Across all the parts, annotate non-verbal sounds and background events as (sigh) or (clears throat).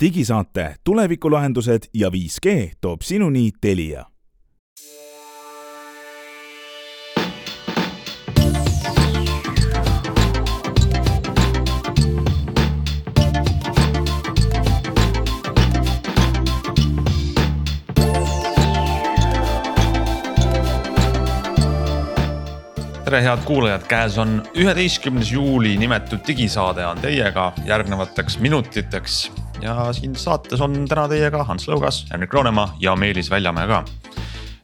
digisaate Tulevikulahendused ja 5G toob sinuni Telia tere, head kuulajad, käes on üheteistkümnes juuli, nimetud digisaade on teiega järgnevateks minutiteks. Ja siin saates on täna teiega Hans Lõugas, Henrik Roonemaa ja Meelis Väljamäe ka.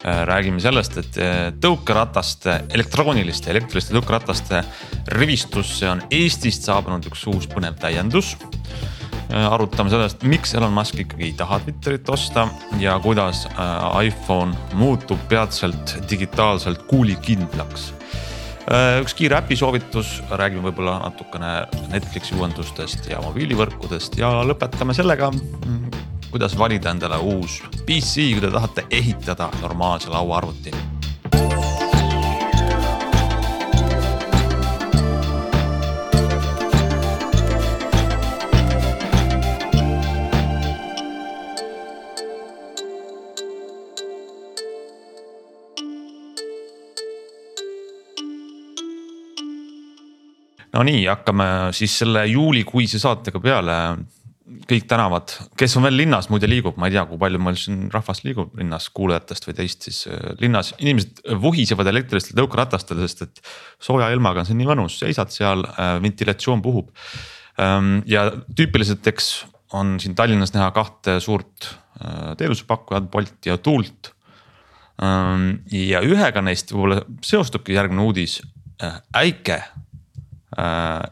Äh, räägime sellest, et äh, tõukerataste, elektrooniliste, elektriliste tõukerataste rivistusse on Eestist saabunud üks uus põnev täiendus äh, arutame sellest, miks Elon Musk ikkagi ei taha Twitterit osta ja kuidas iPhone muutub peatselt digitaalselt kuulikindlaks üks kiire äpi soovitus, räägime võib-olla natukene Netflixi uuendustest ja mobiilivõrkudest ja lõpetame sellega. Mm, kuidas valida endale uus PC, kui te tahate ehitada normaalse lauaarvuti Nonii, hakkame siis selle juulikuise saatega peale. kõik tänavad, kes on veel linnas muide liigub, ma ei tea, kui palju meil siin rahvast liigub linnas kuulajatest või teist siis äh, linnas. inimesed vuhisevad elektrilistel tõukeratastel, sest et sooja ilmaga on see nii mõnus, seisad seal, äh, ventilatsioon puhub. Ähm, ja tüüpiliselt, eks on siin Tallinnas näha kahte suurt äh, teenusepakkujat, Bolti ja Tuult. Ähm, ja ühega neist võib-olla seostubki järgmine uudis, Äike Äh,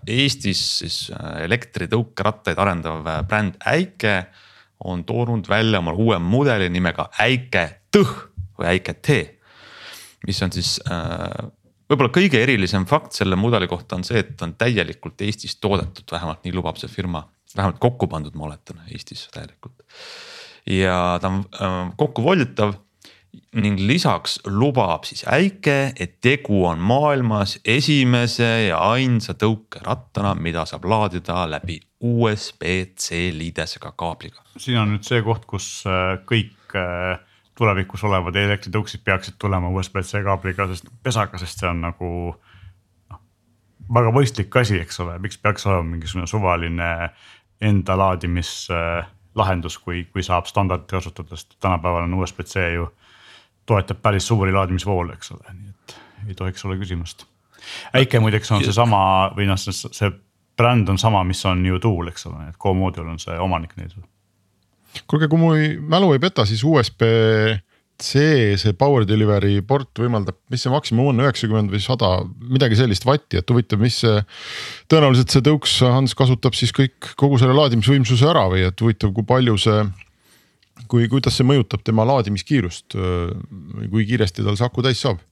Eestis siis äh, elektritõukerattaid arendav äh, bränd Äike on toonud välja oma uue mudeli nimega Äike Tõh või Äike T. mis on siis võib-olla kõige erilisem fakt selle mudeli kohta on see, et ta on täielikult Eestis toodetud, vähemalt nii lubab see firma, vähemalt kokku pandud, ma oletan Eestis täielikult. ja ta on kokku volditav ning lisaks lubab siis Äike, et tegu on maailmas esimese ja ainsa tõukerattana, mida saab laadida läbi USB-C liidesega kaabliga. siin on nüüd see koht, kus äh, kõik äh, tulevikus olevad elektritõuksid peaksid tulema USB-C kaabliga, sest pesaga, sest see on nagu noh. väga mõistlik asi, eks ole, miks peaks olema mingisugune suvaline enda laadimislahendus, kui, kui saab sest tänapäeval on USB-C ju toetab päris suuri laadimisvoole, eks ole, nii et ei tohiks olla küsimust. äike muideks on seesama või noh, see, see bränd on sama, mis on ju Tool, eks ole, et Co-Module on see omanik neil. kuulge, kui mu mälu ei peta, siis USB C see power delivery port võimaldab, mis see maksimum on, üheksakümmend või sada, midagi sellist vatti, et huvitav, mis see. tõenäoliselt see tõuks, Hans kasutab siis kõik, kogu selle laadimisvõimsuse ära või et huvitav, kui palju see kui, kuidas see mõjutab tema laadimiskiirust või kui kiiresti tal see aku täis saab?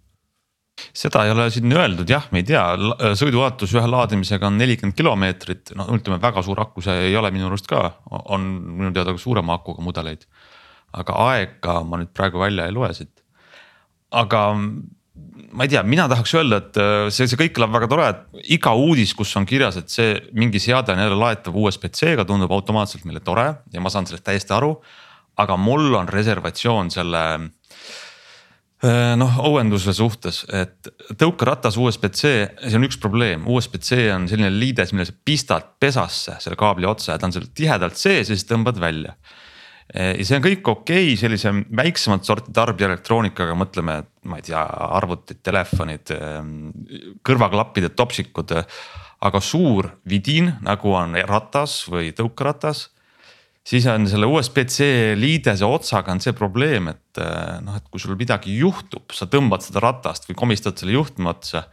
seda ei ole siin öeldud jah, me ei tea, sõiduulatus ühe laadimisega on nelikümmend kilomeetrit, no ütleme, väga suur aku see ei ole minu arust ka, on minu teada ka suurema akuga mudeleid. aga aega ma nüüd praegu välja ei loe siit. aga ma ei tea, mina tahaks öelda, et see, see kõik kõlab väga tore, et iga uudis, kus on kirjas, et see mingi seade on jälle laetav USB-C-ga, tundub automaatselt meile tore ja ma saan sellest täiesti aru aga mul on reservatsioon selle äh, noh, uuenduse suhtes, et tõukeratas USB-C, see on üks probleem, USB-C on selline liides, mille sa pistad pesasse selle kaabli otsa ja ta on seal tihedalt sees ja siis tõmbad välja. Äh, ja see on kõik okei okay, sellise väiksemat sorti tarbijaelektroonikaga, mõtleme, ma ei tea, arvutid, telefonid, ähm, kõrvaklappide topsikud. aga suur vidin, nagu on ratas või tõukeratas siis on selle USB-C liidese otsaga on see probleem, et eh, noh, et kui sul midagi juhtub, sa tõmbad seda ratast või komistad selle juhtme otsa.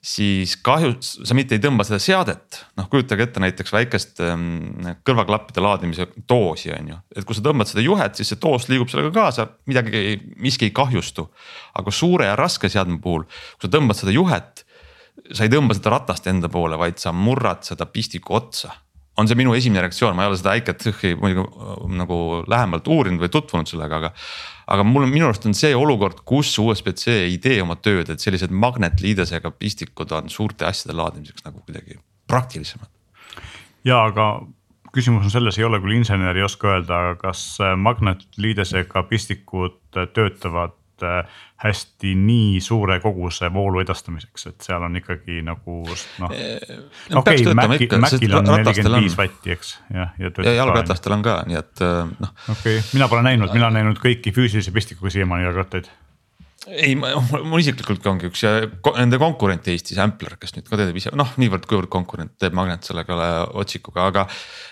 siis kahjuks sa mitte ei tõmba seda seadet, noh kujutage ette näiteks väikest ähm, kõrvaklappide laadimise doosi on ju. et kui sa tõmbad seda juhet, siis see doos liigub sellega kaasa, midagi, miski ei kahjustu. aga suure ja raske seadme puhul, kui sa tõmbad seda juhet sa ei tõmba seda ratast enda poole, vaid sa murrad seda pistiku otsa on see minu esimene reaktsioon, ma ei ole seda ICAT-i muidugi äh, nagu lähemalt uurinud või tutvunud sellega, aga. aga mul on, minu arust on see olukord, kus USB-C ei tee oma tööd, et sellised magnetliidesega pistikud on suurte asjade laadimiseks nagu kuidagi praktilisemad. ja aga küsimus on selles, ei ole küll insener, ei oska öelda, kas magnetliidesega pistikud töötavad äh, hästi nii suure koguse voolu edastamiseks, et seal on ikkagi nagu noh. okei, Maci, Macil on nelikümmend viis vatti, eks, jah. ja, ja jalgrattastel on ka, nii et noh. okei okay., mina pole näinud, mina olen näinud kõiki füüsilise pistikuga siiamaani jalgrattaid ei, mul isiklikult ongi üks ja nende konkurent Eestis, Ampler, kes nüüd ka teeb ise noh, niivõrd-kuivõrd konkurent teeb Magnet sellega otsikuga, aga.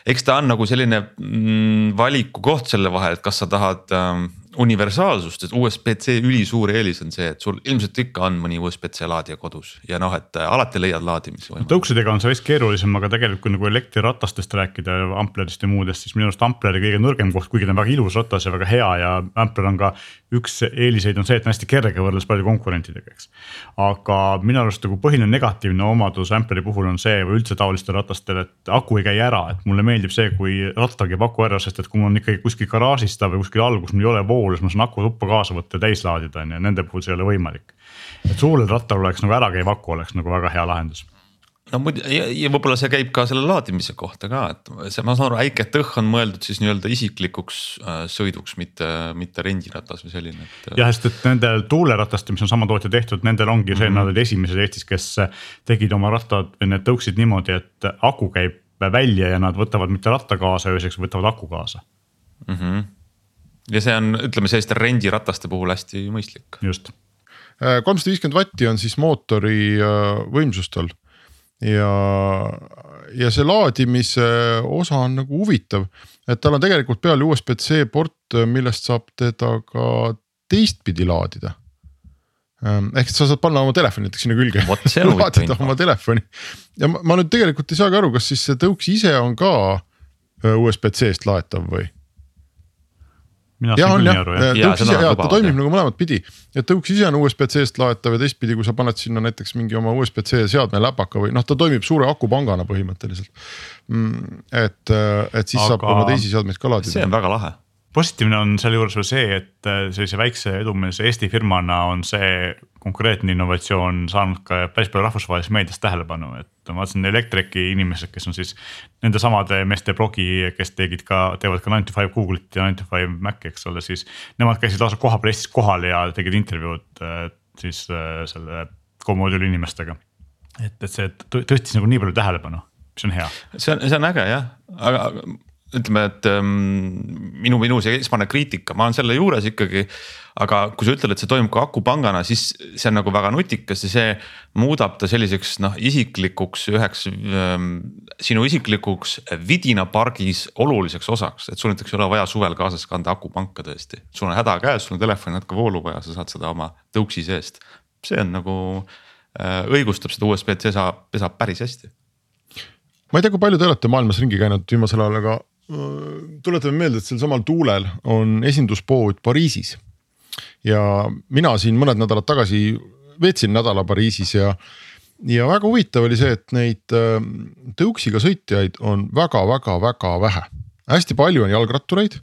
eks ta on nagu selline mm, valiku koht selle vahel, et kas sa tahad ähm, universaalsust, et USB-C ülisuur eelis on see, et sul ilmselt ikka on mõni USB-C laadija kodus ja noh, et äh, alati leiad laadimise võimaluse. tõuksidega on see vist keerulisem, aga tegelikult kui nagu elektriratastest rääkida, Amplerist ja muudest, siis minu arust Ampleri kõige nõrgem koht, kuigi ta on väga ilus ratas ja väga hea ja Ampler on ka. üks eeliseid on see, et on hästi kerge võrreldes paljude konkurentidega, eks. aga minu arust nagu põhiline negatiivne omadus Ampleri puhul on see või üldse taolistel ratastel, et aku ei käi ära, et mulle meeldib see, kui rattal käib aku ära, sest et kui mul on ikkagi kuskil garaažis ta või kuskil all, kus mul ei ole voolu kuulas, ma saan aku tuppa kaasa võtta ja täis laadida on ju, nende puhul see ei ole võimalik. et suurel rattal oleks nagu ärakäiv aku oleks nagu väga hea lahendus no muidu ja, ja võib-olla see käib ka selle laadimise kohta ka, et see, ma saan aru, äike tõh on mõeldud siis nii-öelda isiklikuks äh, sõiduks, mitte, mitte rendiratas või selline et.... jah, sest et nendel tuuleratastel, mis on sama tootja tehtud, nendel ongi see mm, -hmm. nad olid esimesed Eestis, kes tegid oma rattad või need tõuksid niimoodi, et aku käib välja ja nad võtavad mitte ratta kaasa ööseks, võtavad aku kaasa mm. -hmm ja see on, ütleme selliste rendirataste puhul hästi mõistlik. just. Äh, kolmsada viiskümmend vatti on siis mootori äh, võimsus tal ja, ja see laadimise osa on nagu huvitav, et tal on tegelikult peal USB-C port, millest saab teda ka teistpidi laadida. Ähm, ehk sa saad panna oma telefoni näiteks sinna külge, laadida oma telefoni. Ja ma, ma nüüd tegelikult ei saagi aru, kas siis see tõuks ise on ka äh, USB-C-st laetav või jah, on jah, tõuks ise ja ta toimib nagu mõlemat pidi, et tõuks ise on USB-C-st laetav ja teistpidi, kui sa paned sinna näiteks mingi oma USB-C seadme läpaka või noh, ta toimib suure akupangana põhimõtteliselt. Mm, et, et siis Aga... saab oma teisi seadmeid ka laadida. see on väga lahe positiivne on sealjuures veel see, et äh, sellise väikse edumeelse Eesti firmana on see konkreetne innovatsioon saanud ka päris palju rahvusvahelises meedias tähelepanu, et ma vaatasin Electreki inimesed, kes on siis nende samade meeste blogi, kes tegid ka, teevad ka nine to five Google'it ja nine to five Mac'i, eks ole, siis. Nemad käisid lausa kohapeal Eestis kohal ja tegid intervjuud äh, siis äh, selle Comoduli inimestega. et, et see tõstis nagu nii palju tähelepanu, mis on hea. see on, see on äge jah, aga ütleme, et ähm, minu, minu see esmane kriitika, ma olen selle juures ikkagi. aga kui sa ütled, et see toimub ka akupangana, siis see on nagu väga nutikas ja see muudab ta selliseks noh, isiklikuks üheks ähm, sinu isiklikuks vidinapargis oluliseks osaks, et sul näiteks ei ole vaja suvel kaasas kanda akupanka tõesti. sul on häda käes, sul on telefoni natuke voolu vaja, sa saad seda oma tõuksi seest, see on nagu äh, õigustab seda USB-C pesa, pesa päris hästi ma ei tea, kui palju te olete maailmas ringi käinud viimasel ajal, aga tuletame meelde, et sel samal tuulel on esinduspood Pariisis. ja mina siin mõned nädalad tagasi veetsin nädala Pariisis ja, ja väga huvitav oli see, et neid tõuksiga sõitjaid on väga-väga-väga vähe. hästi palju on jalgrattureid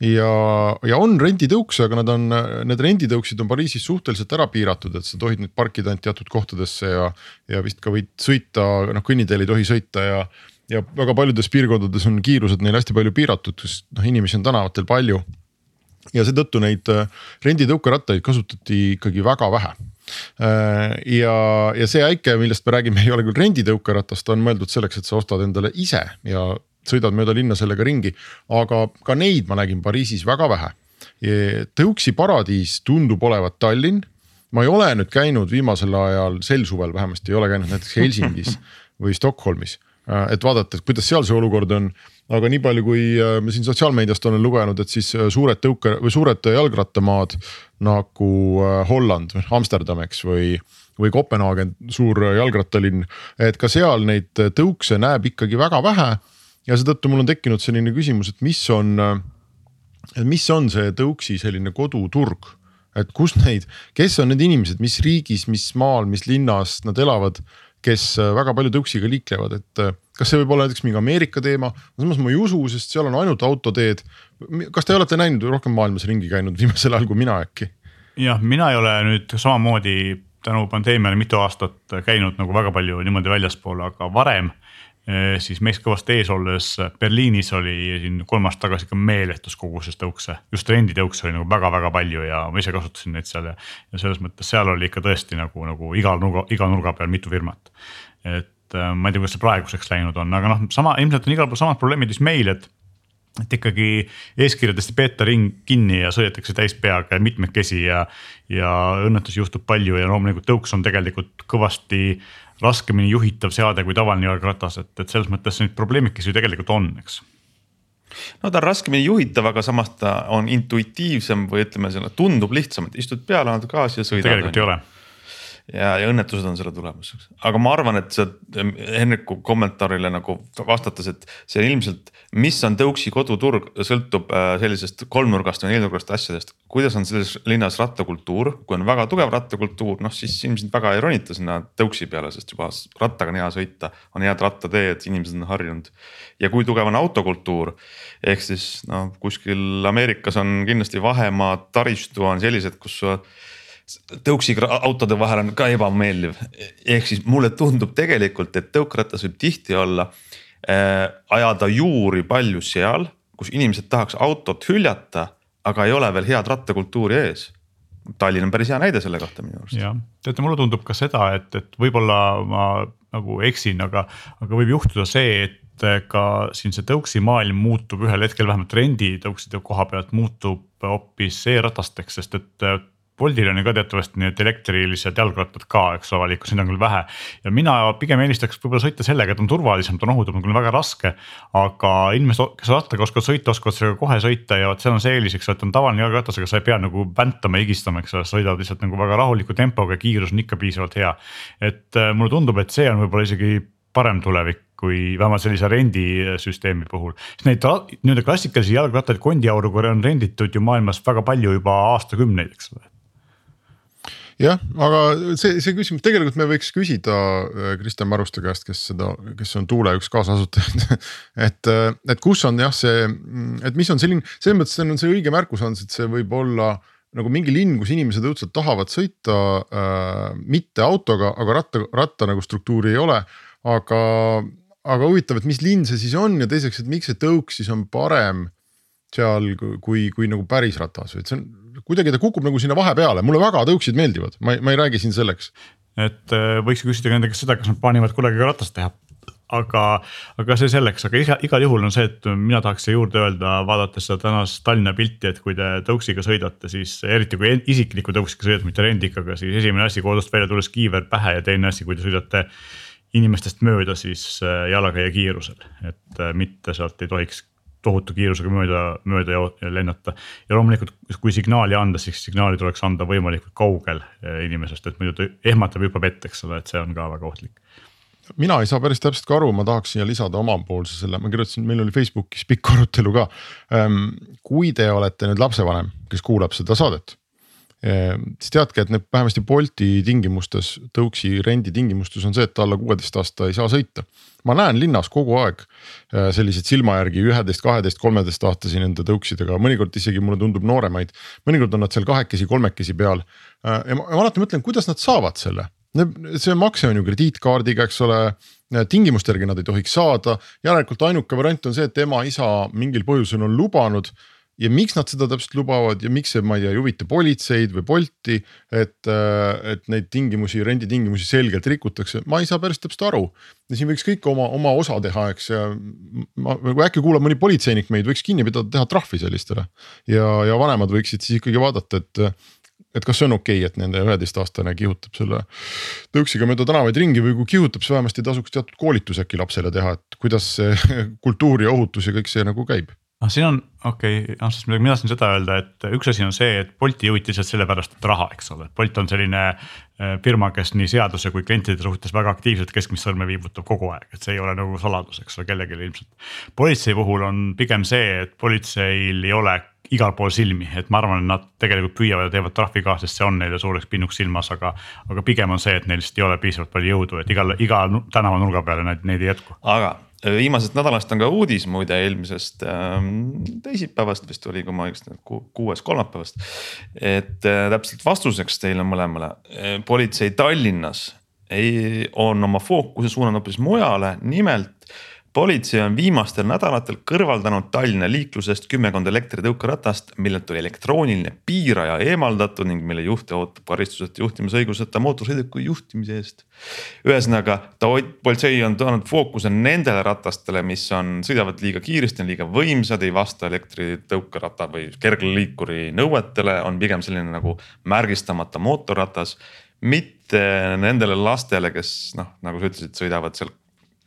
ja, ja on renditõukse, aga nad on, need renditõuksid on Pariisis suhteliselt ära piiratud, et sa tohid neid parkida ainult teatud kohtadesse ja. ja vist ka võid sõita, noh kõnniteel ei tohi sõita ja ja väga paljudes piirkondades on kiirused neil hästi palju piiratud, sest noh, inimesi on tänavatel palju. ja seetõttu neid äh, renditõukerattaid kasutati ikkagi väga vähe. Äh, ja, ja see äike, millest me räägime, (laughs) ei ole küll renditõukeratast, ta on mõeldud selleks, et sa ostad endale ise ja sõidad mööda linna sellega ringi. aga ka neid ma nägin Pariisis väga vähe. tõuksi paradiis tundub olevat Tallinn ma ei ole nüüd käinud viimasel ajal, sel suvel vähemasti ei ole käinud näiteks Helsingis (laughs) või Stockholmis et vaadata, et kuidas seal see olukord on. aga nii palju, kui äh, ma siin sotsiaalmeediast olen lugenud, et siis äh, suured tõuke või suured jalgrattamaad nagu Holland, Amsterdam, eks või või Kopenhaagen, suur jalgrattalinn, et ka seal neid tõukse näeb ikkagi väga vähe. ja seetõttu mul on tekkinud selline küsimus, et mis on, mis on see tõuksi selline koduturg et kus neid, kes on need inimesed, mis riigis, mis maal, mis linnas nad elavad kes äh, väga palju tõuksiga liiklevad, et äh, kas see võib olla näiteks mingi Ameerika teema, samas ma ei usu, sest seal on ainult autoteed. kas te olete näinud rohkem maailmas ringi käinud (laughs) viimasel ajal kui mina äkki? jah, mina ei ole nüüd samamoodi tänu pandeemiale mitu aastat käinud nagu väga palju niimoodi väljaspool, aga varem siis meist kõvasti ees olles Berliinis oli siin kolm aastat tagasi ikka meeletus koguses tõukse, just renditõukse oli nagu väga-väga palju ja ma ise kasutasin neid seal ja. ja selles mõttes seal oli ikka tõesti nagu, nagu igal nurga, iga nurga peal mitu firmat. et äh, ma ei tea, kuidas see praeguseks läinud on, aga noh, sama ilmselt on igal pool samad probleemid, mis meil, et et ikkagi eeskirjadest ei peeta ring kinni ja sõidetakse täis peaga ja mitmekesi ja. ja õnnetusi juhtub palju ja loomulikult tõuks on tegelikult kõvasti raskemini juhitav seade kui tavaline jalgratas, et, et selles mõttes neid probleemikesi ju tegelikult on, eks no ta on raskemini juhitav, aga samas ta on intuitiivsem või ütleme, tundub lihtsam, et istud peale, annad gaasi ja sõidad. tegelikult ei ole ja, ja õnnetused on selle tulemuseks, aga ma arvan, et sa Henriku kommentaarile nagu vastates, et see ilmselt, mis on tõuksi koduturg, sõltub äh, sellisest kolmnurgast või neljandurgast asjadest. kuidas on selles linnas rattakultuur, kui on väga tugev rattakultuur, noh siis ilmselt väga ei ronita sinna tõuksi peale, sest juba rattaga on hea sõita, on head rattateed, inimesed on harjunud. ja kui tugev on autokultuur, ehk siis noh, kuskil Ameerikas on kindlasti vahemaad, taristu on sellised, kus tõuksiga autode vahel on ka ebameeldiv. ehk siis mulle tundub tegelikult, et tõukratas võib tihti olla äh, ajada juuri palju seal, kus inimesed tahaks autot hüljata, aga ei ole veel head rattakultuuri ees. Tallinn on päris hea näide selle kohta minu arust. jah, teate, mulle tundub ka seda, et, et võib-olla ma nagu eksin, aga, aga võib juhtuda see, et ka siin see tõuksi maailm muutub ühel hetkel vähemalt renditõukside koha pealt muutub hoopis e-ratasteks, sest et Boltil on ju ka teatavasti need elektrilised jalgrattad ka, eks ole, valikus, neid on küll vähe. ja mina pigem eelistaks võib-olla sõita sellega, et on turvalisem, ta on ohutum, on küll väga raske. aga inimesed, kes rattaga oskavad sõita, oskavad sellega kohe sõita ja vot seal on see eelis, eks ole, et on tavaline jalgratas, aga sa ei pea nagu väntama, higistama, eks ole, sõidad lihtsalt nagu väga rahuliku tempoga, kiirus on ikka piisavalt hea. et äh, mulle tundub, et see on võib-olla isegi parem tulevik kui vähemalt sellise rendisüsteemi puhul. neid nii-öelda klassikalisi jalgrattaid kondiauruga on renditud ju maailmas väga palju juba aastakümneid, eks ole jah, aga see, see küsimus tegelikult me võiks küsida äh, Kristjan Maruste käest, kes seda, kes on Tuule üks kaasasutajaid (laughs) et, äh, et kus on jah, see, et mis on selline, selles mõttes on see õige märkus on, et see võib olla nagu mingi linn, kus inimesed õudselt tahavad sõita äh, mitte autoga, aga ratta, ratta nagu struktuuri ei ole. aga, aga huvitav, et mis linn see siis on ja teiseks, et miks see tõuk siis on parem seal kui, kui, nagu päris ratas et see on kuidagi ta kukub nagu sinna vahepeale, mulle väga tõuksid meeldivad, ma ei, ma ei räägi siin selleks. et äh, võiks küsida nende käest seda, kas nad plaanivad kunagi ka ratast teha. Aga, aga see selleks, aga iga, igal juhul on see, et mina tahaks siia juurde öelda, vaadates seda tänast Tallinna pilti, et kui te tõuksiga sõidate, siis eriti kui isikliku tõuksiga sõidate, mitte rendikaga, siis esimene asi kodust välja tulles kiiver pähe ja teine asi, kui te sõidate inimestest mööda, siis äh, jalakäija kiirusel, et äh, mitte sealt ei tohiks tohutu kiirusega mööda, mööda lennata. ja loomulikult, kui signaali anda, siis signaali tuleks anda võimalikult kaugel eh, inimesest, et muidu ta ehmatab, hüppab ette, eks ole, et see on ka väga ohtlik mina ei saa päris täpselt ka aru, ma tahaks siia lisada omapoolse selle, ma kirjutasin, meil oli Facebookis pikk arutelu ka. Ehm, kui te olete nüüd lapsevanem, kes kuulab seda saadet siis teadke, et need vähemasti Bolti tingimustes, tõuksi rendi tingimustes on see, et alla kuueteist aasta ei saa sõita. ma näen linnas kogu aeg äh, selliseid silma järgi üheteist, kaheteist, kolmeteist aastasi nende tõuksidega, mõnikord isegi mulle tundub nooremaid. mõnikord on nad seal kahekesi, kolmekesi peal äh, ja ma, ma alati mõtlen, kuidas nad saavad selle. see makse on ju krediitkaardiga, eks ole tingimuste järgi nad ei tohiks saada, järelikult ainuke variant on see, et ema-isa mingil põhjusel on lubanud ja miks nad seda täpselt lubavad ja miks see, ma ei tea, ei huvita politseid või Bolti. et, äh, et neid tingimusi, renditingimusi selgelt rikutakse, ma ei saa päris täpselt aru. ja siin võiks kõik oma, oma osa teha, eks ja ma, kui äkki kuulab mõni politseinik meid, võiks kinni pidada, teha trahvi sellistele. ja, ja vanemad võiksid siis ikkagi vaadata, et et kas see on okei okay,, et nende üheteistaastane kihutab selle tõuksiga mööda tänavaid ringi või kui kihutab, siis vähemasti tasuks teatud koolitus äkki lapsele teha, et kuidas see (laughs) kultuur ja ohutus ja kõik see nagu käib noh, siin on okei okay,, Ants, midagi, mina tahtsin seda öelda, et üks asi on see, et Bolti juhiti lihtsalt sellepärast, et raha, eks ole, Bolt on selline äh, firma, kes nii seaduse kui klientide suhtes väga aktiivselt keskmist sõrme viibutab kogu aeg, et see ei ole nagu saladus, eks ole, kellelegi ilmselt. politsei puhul on pigem see, et politseil ei ole igal pool silmi, et ma arvan, et nad tegelikult püüavad ja teevad trahvi ka, sest see on neile suureks pinnuks silmas, aga. aga pigem on see, et neil lihtsalt ei ole piisavalt palju jõudu, et igal, iga tänavanurga peale neid, neid ei jätku. aga viimasest nädalast on ka uudis muide eelmisest ähm, teisipäevast vist oli, kui ma õigesti ku,, kuues kolmapäevast. et äh, täpselt vastuseks teile mõlemale, politsei Tallinnas ei, on oma fookuse suunanud hoopis mujale, nimelt politsei on viimastel nädalatel kõrvaldanud Tallinna liiklusest kümmekond elektritõukeratast, millelt oli elektrooniline piiraja eemaldatud ning mille juhti ootab karistuseta juhtimisõiguseta mootorsõiduki juhtimise eest. ühesõnaga, ta, politsei on toonud fookuse nendele ratastele, mis on, sõidavad liiga kiiresti, on liiga võimsad, ei vasta elektritõukerata või kergliikuri nõuetele, on pigem selline nagu märgistamata mootorratas mitte nendele lastele, kes noh, nagu sa ütlesid, sõidavad seal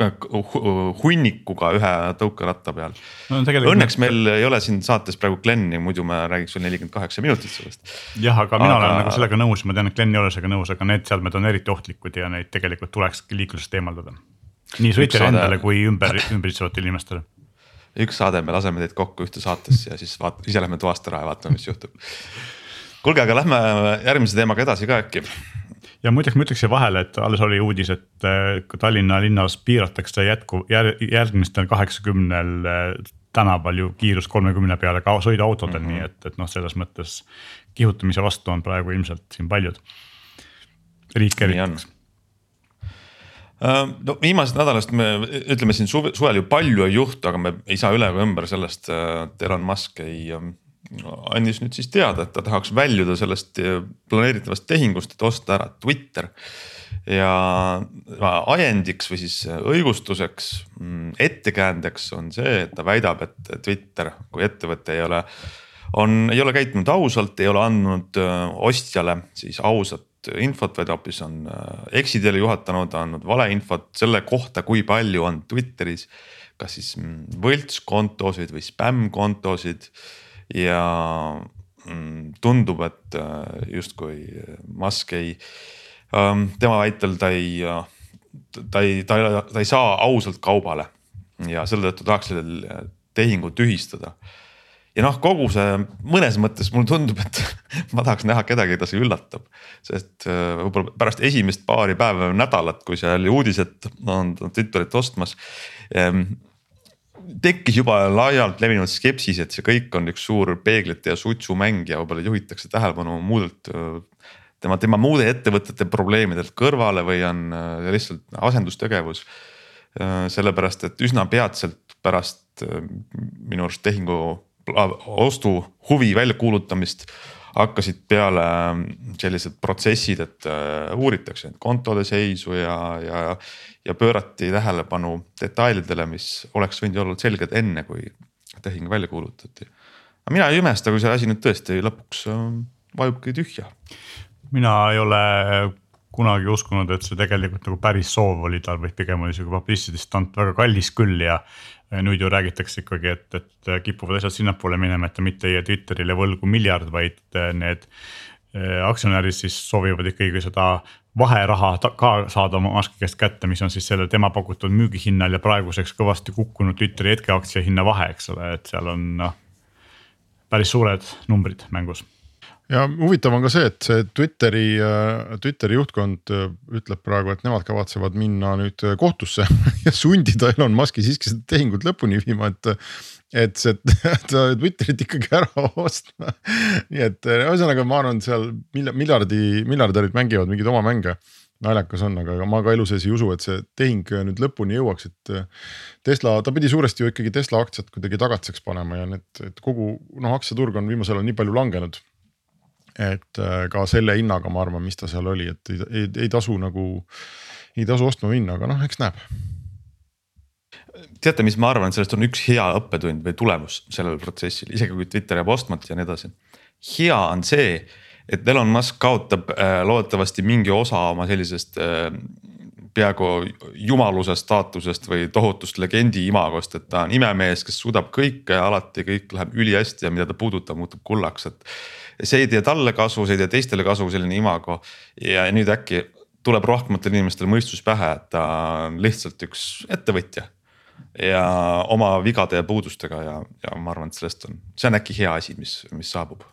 hunnikuga ühe tõukeratta peal no,. Õnneks meil ei ole siin saates praegu Glenni, muidu ma räägiks veel nelikümmend kaheksa minutit sellest. jah, aga mina aga... olen nagu sellega nõus, ma tean, et Glen ei ole sellega nõus, aga need seadmed on eriti ohtlikud ja neid tegelikult tulekski liiklusest eemaldada. nii sõitjale saade... endale kui ümber, ümbritsevatele inimestele. üks saade, me laseme teid kokku ühte saatesse ja siis vaat-, ise lähme toast ära ja vaatame, mis juhtub. kuulge, aga lähme järgmise teemaga edasi ka äkki ja muideks ma ütleks siia vahele, et alles oli uudis, et äh, Tallinna linnas piiratakse jätku jär, järgmistel kaheksakümnel äh, tänaval ju kiirus kolmekümne peale ka sõiduautodel mm, -hmm. nii et, et noh, selles mõttes kihutamise vastu on praegu ilmselt siin paljud. riik eriti äh, no viimasest nädalast me ütleme siin suve, suvel ju palju ei juhtu, aga me ei saa üle ega ümber sellest, et Elon Musk ei andis nüüd siis teada, et ta tahaks väljuda sellest eh, planeeritavast tehingust, et osta ära Twitter. ja ajendiks või siis õigustuseks, mm, ettekäändeks on see, et ta väidab, et Twitter kui ettevõte ei ole, on, ei ole käitunud ausalt, ei ole andnud eh, ostjale siis ausat infot, vaid hoopis on eksiteele juhatanud, andnud valeinfot selle kohta, kui palju on Twitteris kas siis mm, võltskontosid või spämmkontosid ja mm, tundub, et äh, justkui Musk ei, ähm, tema väitel ta ei, ta ei, ta ta ei saa ausalt kaubale ja selle tõttu tahaks selle tehingu tühistada ja noh, kogu see mõnes mõttes mulle tundub, et (laughs) ma tahaks näha kedagi, keda see üllatab. sest äh, võib-olla pärast esimest paari päeva või nädalat, kui seal oli uudis, et on Twitterit ostmas tekkis juba laialt levinud skepsis, et see kõik on üks suur peeglite ja sutsumäng ja võib-olla juhitakse tähelepanu muudelt tema, tema muude ettevõtete probleemidelt kõrvale või on lihtsalt asendustegevus. sellepärast, et üsna peatselt pärast minu arust tehingu ostu huvi väljakuulutamist hakkasid peale sellised protsessid, et uuritakse kontode seisu ja, ja ja pöörati tähelepanu detailidele, mis oleks võinud olla selged enne, kui tehing välja kuulutati. aga mina ei imesta, kui see asi nüüd tõesti lõpuks ähm, vajubki tühja. mina ei ole kunagi uskunud, et see tegelikult nagu päris soov oli tal, vaid pigem oli sihuke stunt väga kallis küll ja. Nüüd ju räägitakse ikkagi, et, et kipuvad asjad sinnapoole minema, et mitte ei jää Twitterile võlgu miljard, vaid need äh, aktsionärid siis soovivad ikkagi seda vaheraha ka saada oma Musk'i käest kätte, mis on siis selle tema pakutud müügihinnal ja praeguseks kõvasti kukkunud Twitteri hetkeaktsia hinna vahe, eks ole, et seal on noh. päris suured numbrid mängus. Ja huvitav on ka see, et see Twitteri, äh, Twitteri juhtkond äh, ütleb praegu, et nemad kavatsevad minna nüüd äh, kohtusse (laughs) ja sundida Elon Musk'i siiski seda tehingut lõpuni viima, et et see (laughs) Twitterit ikkagi ära (laughs) ostma. nii et ühesõnaga, ma arvan, seal miljardi, miljardärid mängivad mingeid oma mänge. naljakas on, aga ma ka elu sees ei usu, et see tehing nüüd lõpuni jõuaks, et. Tesla, ta pidi suuresti ju ikkagi Tesla aktsiat kuidagi tagatiseks panema ja need, et kogu noh, aktsiaturg on viimasel ajal nii palju langenud. Et eh, ka selle hinnaga, ma arvan, mis ta seal oli, et ei, ei, ei tasu nagu, ei tasu ostma minna, aga noh, eks näeb teate, mis ma arvan, sellest on üks hea õppetund või tulemus sellel protsessil, isegi kui Twitter jääb ostmata ja nii edasi. hea on see, et Elon Musk kaotab äh, loodetavasti mingi osa oma sellisest äh, peaaegu jumaluse staatusest või tohutust legendi imagost, et ta on imemees, kes suudab kõike ja alati kõik läheb ülihästi ja mida ta puudutab, muutub kullaks, et. see ei tee talle kasu, see ei tee teistele kasu, selline imago ja nüüd äkki tuleb rohkematele inimestele mõistus pähe, et ta on lihtsalt üks ettevõtja ja oma vigade ja puudustega ja, ja ma arvan, et sellest on, see on äkki hea asi, mis, mis saabub.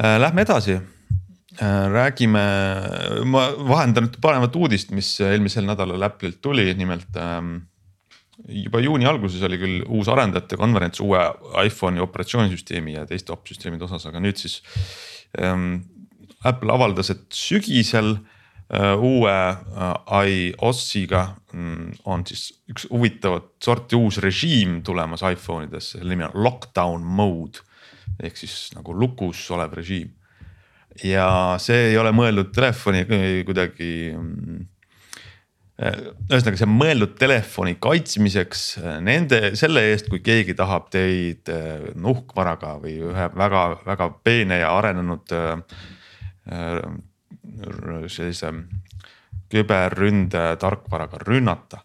Lähme edasi, äh, räägime, ma vahendan nüüd paremat uudist, mis eelmisel nädalal Apple'ilt tuli, nimelt ähm, juba juuni alguses oli küll uus arendajate konverents uue iPhone'i operatsioonisüsteemi ja teiste opsüsteemide osas, aga nüüd siis ähm, Apple avaldas, et sügisel äh, uue iOS-iga mm, on siis üks huvitavat sorti uus režiim tulemas iPhone ides, selle nimi on lockdown mode ehk siis nagu lukus olev režiim. ja see ei ole mõeldud telefoni kuidagi mm, ühesõnaga, see on mõeldud telefoni kaitsmiseks nende, selle eest, kui keegi tahab teid nuhkvaraga või ühe väga-väga peene ja arenenud sellise küberründe tarkvaraga rünnata.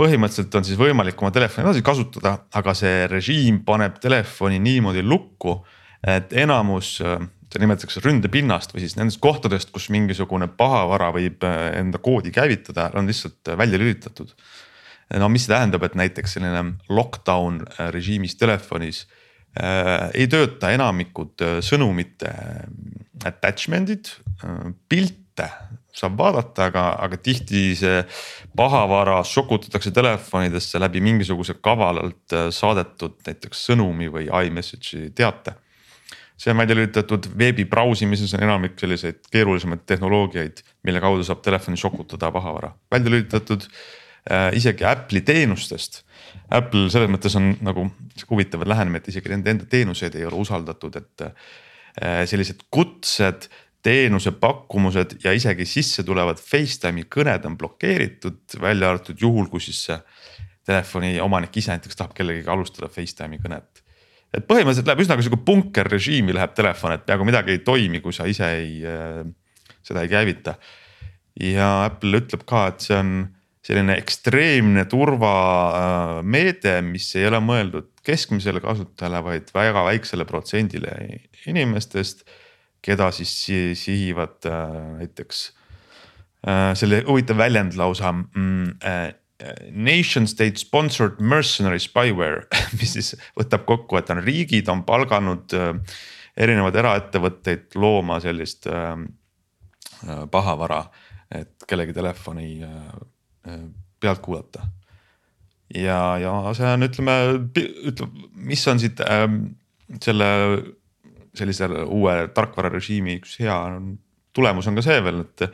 Põhimõtteliselt on siis võimalik oma telefoni edasi kasutada, aga see režiim paneb telefoni niimoodi lukku, et enamus seda nimetatakse ründepinnast või siis nendest kohtadest, kus mingisugune pahavara võib enda koodi käivitada, on lihtsalt välja lülitatud. no mis tähendab, et näiteks selline lockdown režiimis telefonis äh, ei tööta enamikud sõnumite attachment'id, pilte saab vaadata, aga, aga tihti see pahavara sokutatakse telefonidesse läbi mingisuguse kavalalt saadetud näiteks sõnumi või iMessage'i teate. see on välja lülitatud veebi brausimises on enamik selliseid keerulisemaid tehnoloogiaid, mille kaudu saab telefoni sokutada pahavara, välja lülitatud äh, isegi Apple'i teenustest. Apple selles mõttes on nagu huvitav lähenemine, et isegi nende enda teenuseid ei ole usaldatud, et äh, sellised kutsed teenuse pakkumused ja isegi sisse tulevad Facetime'i kõned on blokeeritud, välja arvatud juhul, kui siis see telefoni omanik ise näiteks tahab kellegagi alustada Facetime'i kõnet. et põhimõtteliselt läheb üsna sihuke punkerrežiimi läheb telefon, et peaaegu midagi ei toimi, kui sa ise ei äh,, seda ei käivita. ja Apple ütleb ka, et see on selline ekstreemne turvameede, mis ei ole mõeldud keskmisele kasutajale, vaid väga väiksele protsendile inimestest keda siis sihivad äh, näiteks äh, selle huvitav väljend lausa mm, äh, nation state sponsored mercenary spyware, (laughs) mis siis võtab kokku, et on riigid on palganud erinevaid eraettevõtteid looma sellist pahavara, et kellegi telefoni pealt kuulata. ja, ja see on, ütleme, ütleme, mis on siit selle sellise uue tarkvararežiimi üks hea tulemus on ka see veel, et.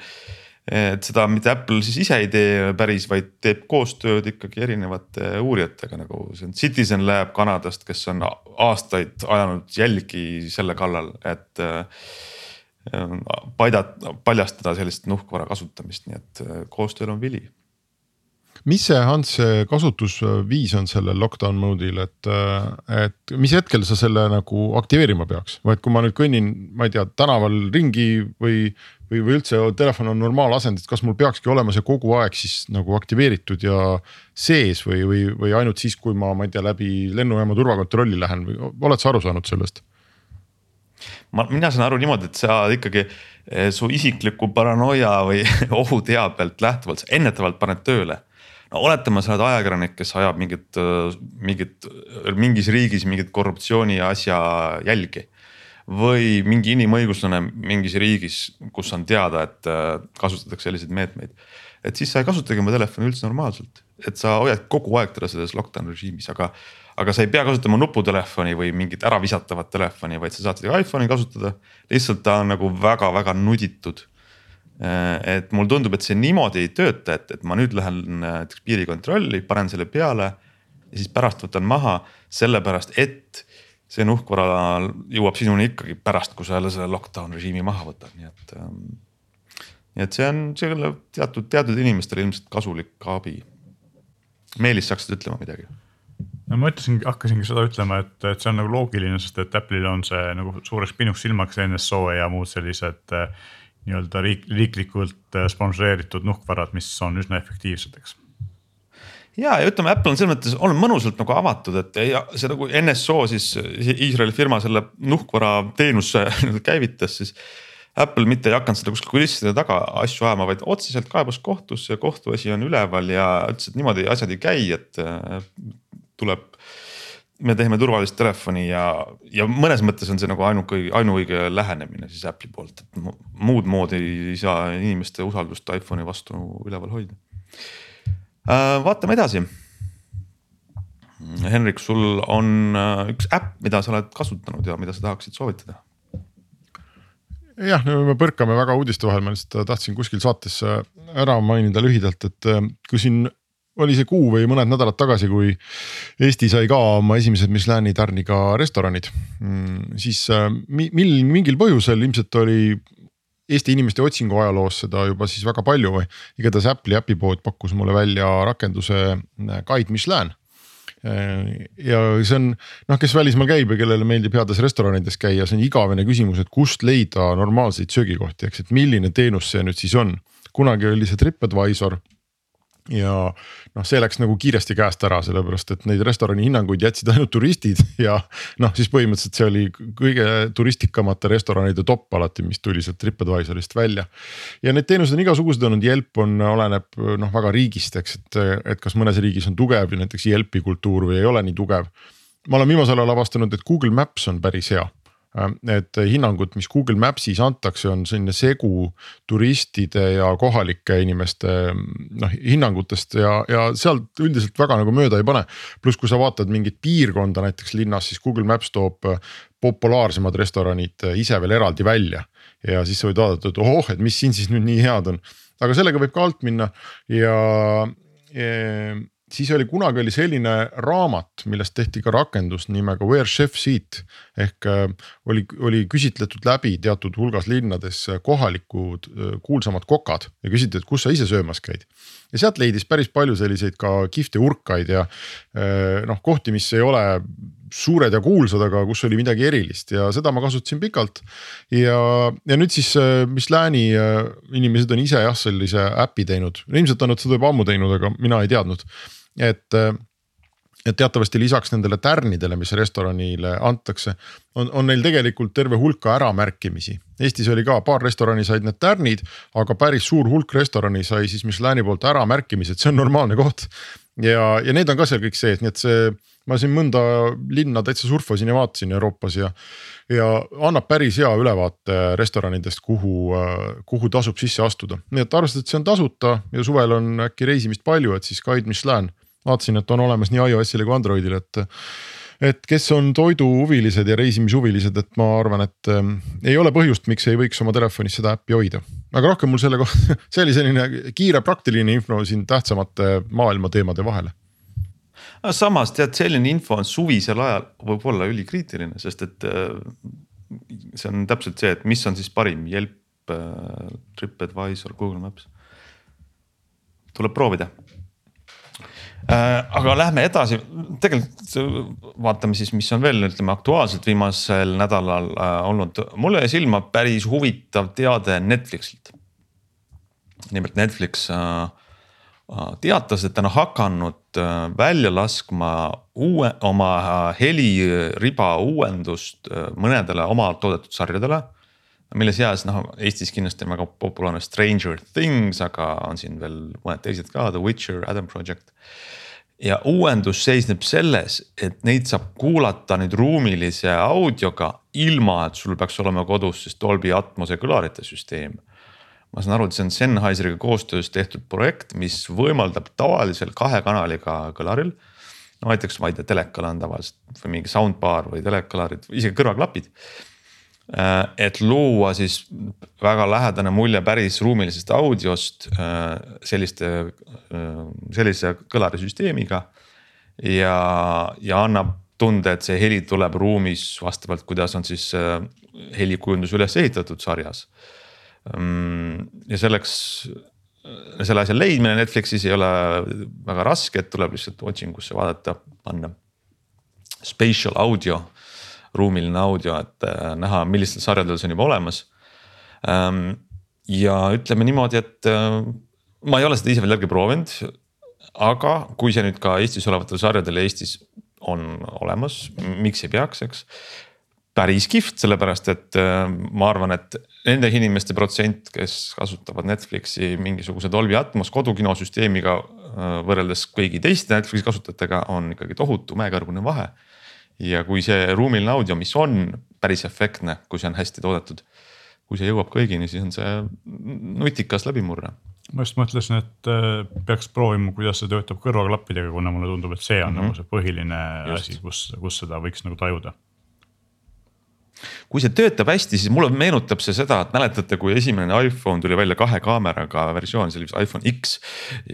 et seda mitte Apple siis ise ei tee päris, vaid teeb koostööd ikkagi erinevate uurijatega, nagu see on Citizen Lab Kanadast, kes on aastaid ajanud jälgi selle kallal, et paidat-, paljastada sellist nuhkvara kasutamist, nii et koostööl on vili mis see Hans kasutusviis on sellel lockdown mode'il, et, et mis hetkel sa selle nagu aktiveerima peaks, et kui ma nüüd kõnnin, ma ei tea, tänaval ringi või. või, või üldse telefon on normaalasendis, kas mul peakski olema see kogu aeg siis nagu aktiveeritud ja sees või, või, või ainult siis, kui ma, ma ei tea, läbi lennujaama turvakontrolli lähen või oled sa aru saanud sellest? ma, mina saan aru niimoodi, et sa ikkagi eh, su isikliku paranoia või (laughs) ohuteabelt lähtuvalt, sa ennetavalt paned tööle oletame, sa oled ajakirjanik, kes ajab mingit, mingit, mingis riigis mingit korruptsiooni asja jälgi. või mingi inimõiguslane mingis riigis, kus on teada, et äh, kasutatakse selliseid meetmeid. et siis sa ei kasutagi oma telefoni üldse normaalselt, et sa hoiad kogu aeg teda selles lockdown režiimis, aga. aga sa ei pea kasutama nuputelefoni või mingit äravisatavat telefoni, vaid sa saad seda iPhone'i kasutada. lihtsalt ta on nagu väga-väga nuditud Äh, et mulle tundub, et see niimoodi ei tööta, et, et ma nüüd lähen näiteks piirikontrolli, panen selle peale ja siis pärast võtan maha, sellepärast et see nuhkvara jõuab sinuni ikkagi pärast, kui sa jälle selle lockdown režiimi maha võtad, nii et. Ähm, nii et see on selle teatud, teatud inimestele ilmselt kasulik abi. Meelis, saaksid ütlema midagi? no ma ütlesin, hakkasingi seda ütlema, et, et see on nagu loogiline, sest et Apple'il on see nagu suureks pinuks silmaks NSO ja muud sellised äh, nii-öelda riik, riiklikult äh, sponsoreeritud nuhkvarad, mis on üsna efektiivsed, eks ja, ja ütleme, Apple on selles mõttes on mõnusalt nagu avatud, et ja see nagu NSO siis Iisraeli firma selle nuhkvara teenuse (laughs) käivitas, siis. Apple mitte ei hakanud seda kuskil kulisside taga asju ajama, vaid otseselt kaebas kohtusse ja kohtuasi on üleval ja ütles, et niimoodi asjad ei käi, et äh, tuleb me teeme turvalist telefoni ja, ja mõnes mõttes on see nagu ainuke, ainuõige lähenemine siis Apple'i poolt, et muud moodi ei saa inimeste usaldust iPhone'i vastu üleval hoida. Äh, vaatame edasi. Henrik, sul on äh, üks äpp, mida sa oled kasutanud ja mida sa tahaksid soovitada jah, me põrkame väga uudiste vahel, ma lihtsalt tahtsin kuskil saates ära mainida lühidalt, et äh, kui siin oli see kuu või mõned nädalad tagasi, kui Eesti sai ka oma esimesed Michelini tärniga restoranid, mm, siis äh, mil mingil põhjusel ilmselt oli Eesti inimeste otsingu ajaloos seda juba siis väga palju. Või igatahes Apple'i äpipood pakkus mulle välja rakenduse äh, Guide Michelin. Ja see on noh, kes välismaal käib ja kellele meeldib heades restoranides käia, see on igavene küsimus, et kust leida normaalseid söögikohti, eks, et milline teenus see nüüd siis on. kunagi oli see Tripadvisor ja noh, see läks nagu kiiresti käest ära, sellepärast et neid restorani hinnanguid jätsid ainult turistid (laughs) ja noh, siis põhimõtteliselt see oli kõige turistikamate restoranide top alati, mis tuli sealt Tripadvisorist välja. ja need teenused on igasugused olnud, Yelp on, oleneb noh, väga riigist, eks, et, et kas mõnes riigis on tugev näiteks Yelpi kultuur või ei ole nii tugev. ma olen viimasel ajal avastanud, et Google Maps on päris hea Äh, hinnangud, mis Google Maps'is antakse, on selline segu turistide ja kohalike inimeste noh hinnangutest ja, ja sealt üldiselt väga nagu mööda ei pane. pluss, kui sa vaatad mingit piirkonda näiteks linnas, siis Google Maps toob äh, populaarsemad restoranid äh, ise veel eraldi välja. ja siis sa võid vaadata, et ohoh, et mis siin siis nüüd nii head on, aga sellega võib ka alt minna ja, ja siis oli kunagi oli selline raamat, millest tehti ka rakendus nimega Where Chefs Eat ehk äh, oli, oli küsitletud läbi teatud hulgas linnades kohalikud äh, kuulsamad kokad ja küsiti, et kus sa ise söömas käid. ja sealt leidis päris palju selliseid ka kihvte urkaid ja äh, noh, kohti, mis ei ole suured ja kuulsad, aga kus oli midagi erilist ja seda ma kasutasin pikalt. ja, ja nüüd siis, mis Lääni inimesed on ise jah, sellise äpi teinud, ilmselt on nad seda juba ammu teinud, aga mina ei teadnud et et teatavasti lisaks nendele tärnidele, mis restoranile antakse, on, on neil tegelikult terve hulka äramärkimisi. Eestis oli ka paar restorani said need tärnid, aga päris suur hulk restorani sai siis Michelini poolt äramärkimised, see on normaalne koht. Ja, ja need on ka seal kõik sees, nii et see, ma siin mõnda linna täitsa surfasin ja vaatasin Euroopas ja. ja annab päris hea ülevaate restoranidest, kuhu, kuhu tasub sisse astuda, nii et arvestades, et see on tasuta ja suvel on äkki reisimist palju, et siis Guide Michelin vaatasin, et on olemas nii iOS-ile kui Androidile, et et kes on toiduhuvilised ja reisimishuvilised, et ma arvan, et äh, ei ole põhjust, miks ei võiks oma telefonis seda äppi hoida. Aga rohkem mul selle kohta, (laughs) see oli selline kiire praktiline info siin tähtsamate maailma teemade vahele. samas tead, selline info on suvisel ajal võib olla ülikriitiline, sest et äh, see on täpselt see, et mis on siis parim, Yelp äh,, Tripadvisor, Google Maps. tuleb proovida aga lähme edasi, tegelikult vaatame siis, mis on veel ütleme aktuaalselt viimasel nädalal äh, olnud, mulle jäi silma päris huvitav teade Netflixilt. nimelt Netflix äh, teatas, et ta on hakanud välja laskma uue, oma heliriba uuendust mõnedele oma toodetud sarjadele mille seas noh, Eestis kindlasti on väga populaarne Stranger Things, aga on siin veel mõned teised ka, The Witcher, Adam Project. Ja uuendus seisneb selles, et neid saab kuulata nüüd ruumilise audioga, ilma et sul peaks olema kodus siis Dolby Atmose kõlarite süsteem. ma saan aru, et see on Sennheiseriga koostöös tehtud projekt, mis võimaldab tavalisel kahe kanaliga kõlaril no näiteks ma ei tea, telekal on tavaliselt või mingi soundbar või telekõlarid, isegi kõrvaklapid et luua siis väga lähedane mulje päris ruumilisest audiost äh, selliste, äh, sellise kõlarisüsteemiga. ja, ja annab tunde, et see heli tuleb ruumis vastavalt, kuidas on siis helikujundus üles ehitatud sarjas. Mm, ja selleks, selle asja leidmine Netflixis ei ole väga raske, et tuleb lihtsalt otsingusse vaadata, panna. Spatial audio ruumiline audio, et äh, näha, millistel sarjadel see on juba olemas. Ähm, ja ütleme niimoodi, et äh, ma ei ole seda ise veel järgi proovinud. aga kui see nüüd ka Eestis olevatel sarjadel Eestis on olemas, miks ei peaks, eks päris kihvt, sellepärast et äh, ma arvan, et nende inimeste protsent, kes kasutavad Netflixi mingisuguse Dolby Atmos kodukinosüsteemiga võrreldes kõigi teiste Netflixi kasutajatega on ikkagi tohutu mäekõrgune vahe ja kui see ruumiline audio, mis on päris efektne, kui see on hästi toodetud. kui see jõuab kõigini, siis on see nutikas läbimurre. ma just mõtlesin, et äh, peaks proovima, kuidas see töötab kõrvaklappidega, kuna mulle tundub, et see on mm -hmm. nagu see põhiline just. asi, kus, kus seda võiks nagu tajuda. Kui see töötab hästi, siis mulle meenutab see seda, et mäletate, kui esimene iPhone tuli välja kahe kaameraga versioon, see oli vist iPhone X.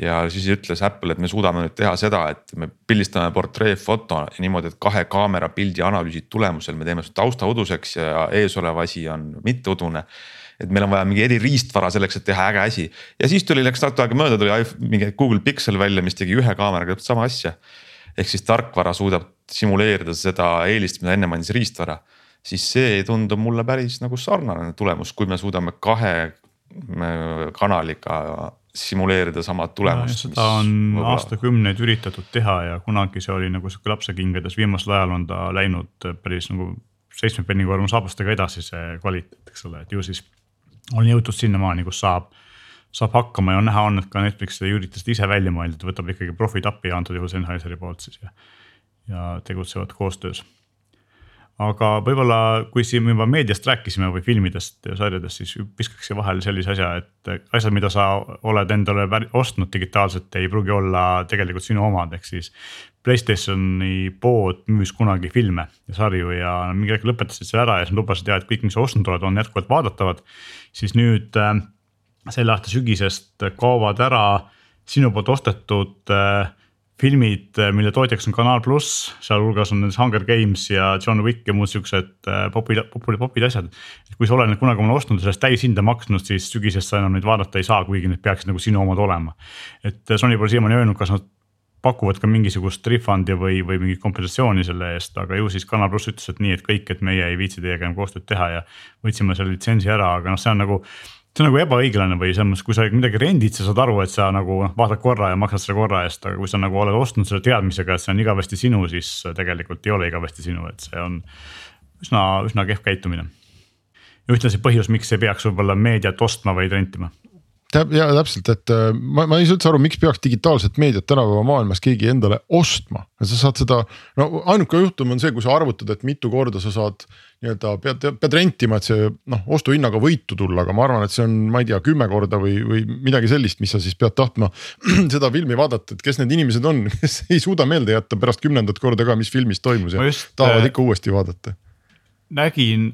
ja siis ütles Apple, et me suudame nüüd teha seda, et me pildistame portreefoto niimoodi, et kahe kaamera pildi analüüsi tulemusel me teeme tausta uduseks ja eesolev asi on mitteudune et meil on vaja mingi eririistvara selleks, et teha äge asi ja siis tuli, läks natuke aega mööda, tuli mingi Google Pixel välja, mis tegi ühe kaameraga täpselt sama asja. ehk siis tarkvara suudab simuleerida seda eelist, mida enne mainis riistvara siis see tundub mulle päris nagu sarnane tulemus, kui me suudame kahe kanaliga simuleerida sama tulemust. seda on võibolla... aastakümneid üritatud teha ja kunagi see oli nagu sihuke lapsekingades, viimasel ajal on ta läinud päris nagu seitsme pennikorma saabastega edasi, see kvaliteet, eks ole, et ju siis on jõutud sinnamaani, kus saab, saab hakkama ja on näha on, et ka Netflix ei ürita seda ise välja mõelda, ta võtab ikkagi profid appi ja antud juhul Sennheiseri poolt siis ja, ja tegutsevad koostöös aga võib-olla, kui siin juba meediast rääkisime või filmidest ja sarjadest, siis viskaks siia vahele sellise asja, et asjad, mida sa oled endale ostnud digitaalselt, ei pruugi olla tegelikult sinu omad, ehk siis. Playstationi pood müüs kunagi filme ja sarju ja mingi hetk lõpetasid selle ära ja siis lubasid ja, et kõik, mis sa ostnud oled, on jätkuvalt vaadatavad. siis nüüd äh, selle aasta sügisest kaovad ära sinu poolt ostetud äh, filmid, äh, mille tootjaks on Kanal pluss, sealhulgas on nendes Hunger Games ja John Wick ja muud siuksed äh, popid, popid, popid asjad. kui sa oled need kunagi omale ostnud ja sellest täishinda maksnud, siis sügisest sa enam neid vaadata ei saa, kuigi need peaksid nagu sinu omad olema. et äh, Sony pole siiamaani öelnud, kas nad pakuvad ka mingisugust refund'i või, või mingit kompensatsiooni selle eest, aga ju siis Kanal pluss ütles, et nii, et kõik, et meie ei viitsi teiega enam koostööd teha ja võtsime selle litsentsi ära, aga noh, see on nagu see on nagu ebaõiglane või selles mõttes, kui sa midagi rendid, sa saad aru, et sa nagu vaatad korra ja maksad selle korra eest, aga kui sa nagu oled ostnud selle teadmisega, et see on igavesti sinu, siis tegelikult ei ole igavesti sinu, et see on üsna, üsna kehv käitumine. ja ühtlasi põhjus, miks ei peaks võib-olla meediat ostma, vaid rentima ja täpselt, et äh, ma, ma ei saa üldse aru, miks peaks digitaalset meediat tänapäeva maailmas keegi endale ostma. sa saad seda, no ainuke juhtum on see, kui sa arvutad, et mitu korda sa saad nii-öelda pead, pead rentima, et see noh, ostuhinnaga võitu tulla, aga ma arvan, et see on, ma ei tea, kümme korda või, või midagi sellist, mis sa siis pead tahtma (clears throat) seda filmi vaadata, et kes need inimesed on, kes ei suuda meelde jätta pärast kümnendat korda ka, mis filmis toimus ja tahavad äh, ikka uuesti vaadata. nägin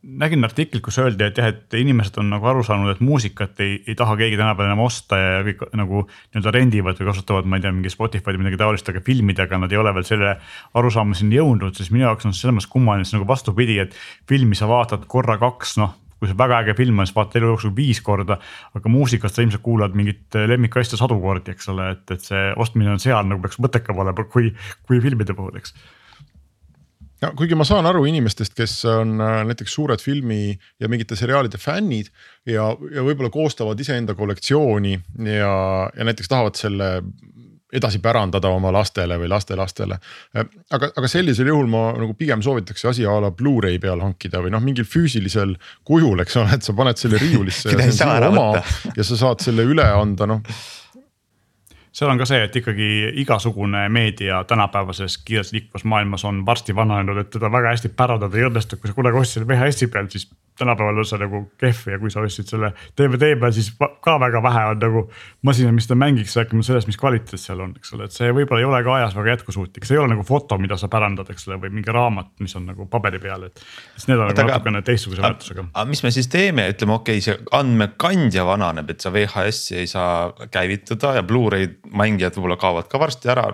nägin artiklit, kus öeldi, et jah, et inimesed on nagu aru saanud, et muusikat ei, ei taha keegi tänapäeval enam osta ja kõik nagu nii-öelda rendivad või kasutavad, ma ei tea, mingi Spotify'd või midagi taolist, aga filmidega nad ei ole veel selle arusaamiseni jõudnud, siis minu jaoks on selles mõttes kummaline, siis nagu vastupidi, et filmi sa vaatad korra-kaks, noh kui see väga äge film on, siis vaatad elu jooksul viis korda, aga muusikast sa ilmselt kuulad mingit lemmikasja sadu kordi, eks ole, et, et see ostmine on seal nagu peaks mõttekam olema, kui, kui filmide puhul, eks no kuigi ma saan aru inimestest, kes on äh, näiteks suured filmi ja mingite seriaalide fännid ja, ja võib-olla koostavad iseenda kollektsiooni ja, ja näiteks tahavad selle edasi pärandada oma lastele või lastelastele. Äh, aga, aga sellisel juhul ma nagu pigem soovitaks asi a la Blu-ray peal hankida või noh, mingil füüsilisel kujul, eks ole, et sa paned selle riiulisse (laughs) ja, ja sa saad selle üle anda, noh seal on ka see, et ikkagi igasugune meedia tänapäevases kiirelt liikuvas maailmas on varsti vananenud, et teda väga hästi pärandada ei õnnestu, kui sa kunagi ostsid VHS-i pealt, siis tänapäeval on see nagu kehv ja kui sa ostsid selle DVD peal, siis ka väga vähe on nagu masina, mis ta mängiks, rääkima sellest, mis kvaliteet seal on, eks ole, et see võib-olla ei ole ka ajas väga jätkusuutlik, see ei ole nagu foto, mida sa pärandad, eks ole, või mingi raamat, mis on nagu paberi peal, et. siis need on nagu natukene teistsuguse väärtusega. aga mis me siis teeme, ütleme, okei okay,, see andmekandja vananeb, et sa VHS-i ei saa käivitada ja Blu-ray mängijad võib-olla kaovad ka varsti ära,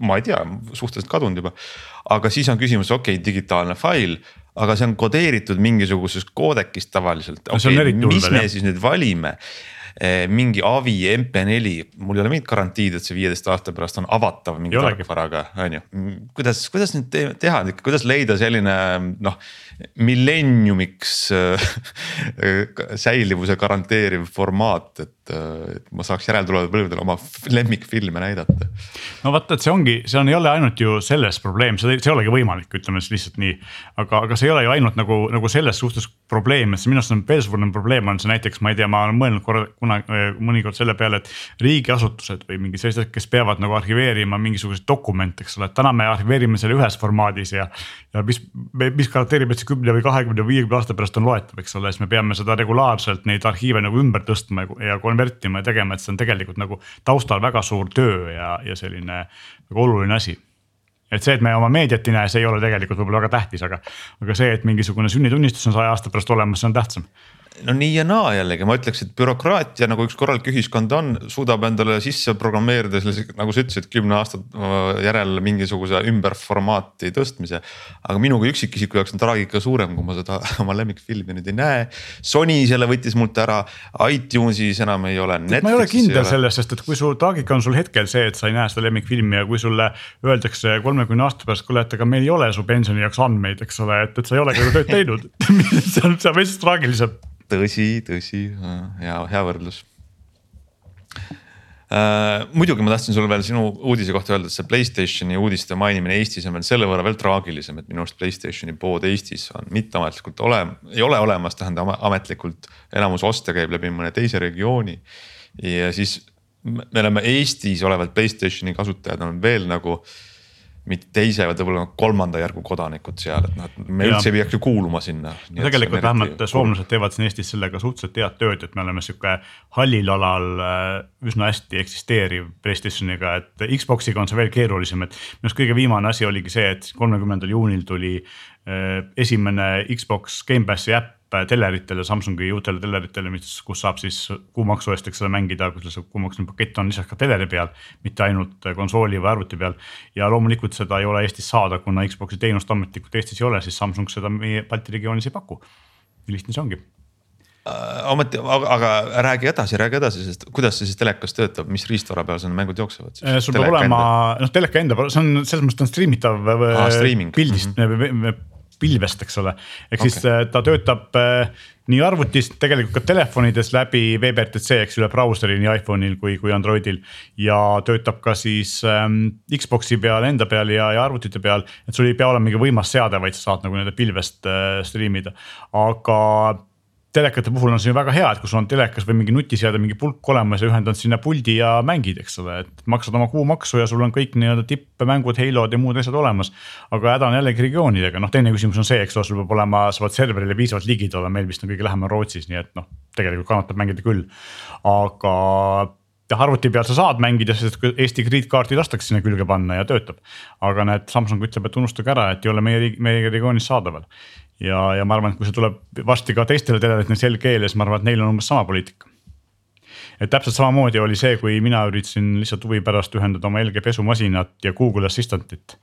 ma ei tea, suhteliselt kadunud juba. aga siis on küsimus, okei okay,, digitaalne fail aga see on kodeeritud mingisuguses koodekis tavaliselt no,. Okay, mis me jah. siis nüüd valime? Eh, mingi Avi MP4, mul ei ole mingit garantiid, et see viieteist aasta pärast on avatav mingi tarkvaraga, on ju. kuidas, kuidas nüüd te teha, kuidas leida selline noh millenniumiks (laughs) äh, säilivuse garanteeriv formaat, et, et ma saaks järeltulevatel põlvedel oma lemmikfilme näidata. no vaata, et see ongi, see on, ei ole ainult ju selles probleem, see, ei olegi võimalik, ütleme siis lihtsalt nii. aga, aga see ei ole ju ainult nagu, nagu selles suhtes probleem, et see minu arust on veel suurem probleem on see näiteks, ma ei tea, ma olen mõelnud korra, kunagi, mõnikord selle peale, et riigiasutused või mingi sellised, kes peavad nagu arhiveerima mingisuguseid dokumente, eks ole, et täna me arhiveerime selle ühes formaadis ja. ja mis, mis garanteerib, et see kümne või kahekümne, viiekümne aasta pärast on loetav, eks ole, siis me peame seda regulaarselt neid arhiive nagu ümber tõstma ja konvertima ja tegema, et see on tegelikult nagu taustal väga suur töö ja, ja selline väga oluline asi. Et see, et me oma meediat ei näe, see ei ole tegelikult võib-olla väga tähtis, aga, aga see, et mingisugune sünnitunnistus on saja aasta pärast olemas, see on tähtsam no nii ja naa jällegi, ma ütleks, et bürokraatia nagu üks korralik ühiskond on, suudab endale sisse programmeerida sellise, nagu sa ütlesid, kümne aasta järel mingisuguse ümberformaati tõstmise. aga minu kui üksikisiku jaoks on traagika suurem, kui ma seda (laughs) oma lemmikfilmi nüüd ei näe. Sony selle võttis mult ära, iTunesis enam ei ole. ma ei ole kindel selles, sest et kui su traagika on sul hetkel see, et sa ei näe seda lemmikfilmi ja kui sulle öeldakse kolmekümne aasta pärast, kuule, et aga meil ei ole su pensioni jaoks andmeid, eks ole, et, et sa ei olegi ju tööd teinud (laughs) see on, see on veits traagilisem tõsi, tõsi, hea, hea võrdlus äh,. muidugi ma tahtsin sulle veel sinu uudise kohta öelda, et see Playstationi uudiste mainimine Eestis on veel selle võrra veel traagilisem, et minu arust Playstationi pood Eestis on mitteametlikult olem-, ei ole olemas, tähendab ametlikult enamus oste käib läbi mõne teise regiooni. ja siis me oleme Eestis olevad Playstationi kasutajad on veel nagu äh, mitte teise, vaid võib-olla kolmanda järgu kodanikud seal, et noh, et me ja. üldse ei peaks ju kuuluma sinna. tegelikult vähemalt soomlased teevad siin Eestis sellega suhteliselt head tööd, et me oleme sihuke hallil alal äh, üsna hästi eksisteeriv Playstationiga, et Xbox'iga on see veel keerulisem, et minu arust kõige viimane asi oligi see, et kolmekümnendal juunil tuli äh, esimene Xbox Gamepassi äpp teleritele, Samsungi uutele teleritele, mis, kus saab siis kuumaksu eest, eks ole, mängida, kus see kuumaksu pakett on lisaks ka teleri peal, mitte ainult konsooli või arvuti peal. ja loomulikult seda ei ole Eestis saada, kuna Xbox'i teenust ametlikult Eestis ei ole, siis Samsung seda meie Balti regioonis ei paku. lihtne see ongi äh, ometi, aga, aga räägi edasi, räägi edasi, sest kuidas see siis telekas töötab, mis riistvara peal need mängud jooksevad? Äh, sul peab olema, noh teleka enda, see on selles mõttes ta on striimitav ah, pildist mm, -hmm pilvest, eks ole. ehk okay. siis äh, ta töötab äh, nii arvutis, tegelikult ka telefonides läbi WebRTC, eks üle brauseri nii iPhone'il kui, kui Androidil. ja töötab ka siis ähm, Xbox'i peal, enda peal ja, ja arvutite peal, et sul ei pea olema mingi võimas seade, vaid sa saad nagu nii-öelda pilvest äh, stream ida, aga telekate puhul on see ju väga hea, et kui sul on telekas või mingi nutiseade, mingi pulk olemas ja ühendad sinna puldi ja mängid, eks ole, et maksad oma kuumaksu ja sul on kõik nii-öelda tippmängud, Halo'd ja muud asjad olemas. aga häda on jällegi regioonidega, noh teine küsimus on see, eks ole, sul peab olema, sa pead serverile piisavalt ligid olla, meil vist on kõige lähemal Rootsis, nii et noh, tegelikult kannatab mängida küll, aga jah, arvuti peal sa saad mängida, sest Eesti krediitkaarti lastakse sinna külge panna ja töötab. aga näed, Samsung ütleb, et unustage ära, et ei ole meie, meie regioonis saadaval ja, ja ma arvan, et kui see tuleb varsti ka teistele teleritele LG-le, siis ma arvan, et neil on umbes sama poliitika. et täpselt samamoodi oli see, kui mina üritasin lihtsalt huvi pärast ühendada oma LG pesumasinat ja Google Assistantit.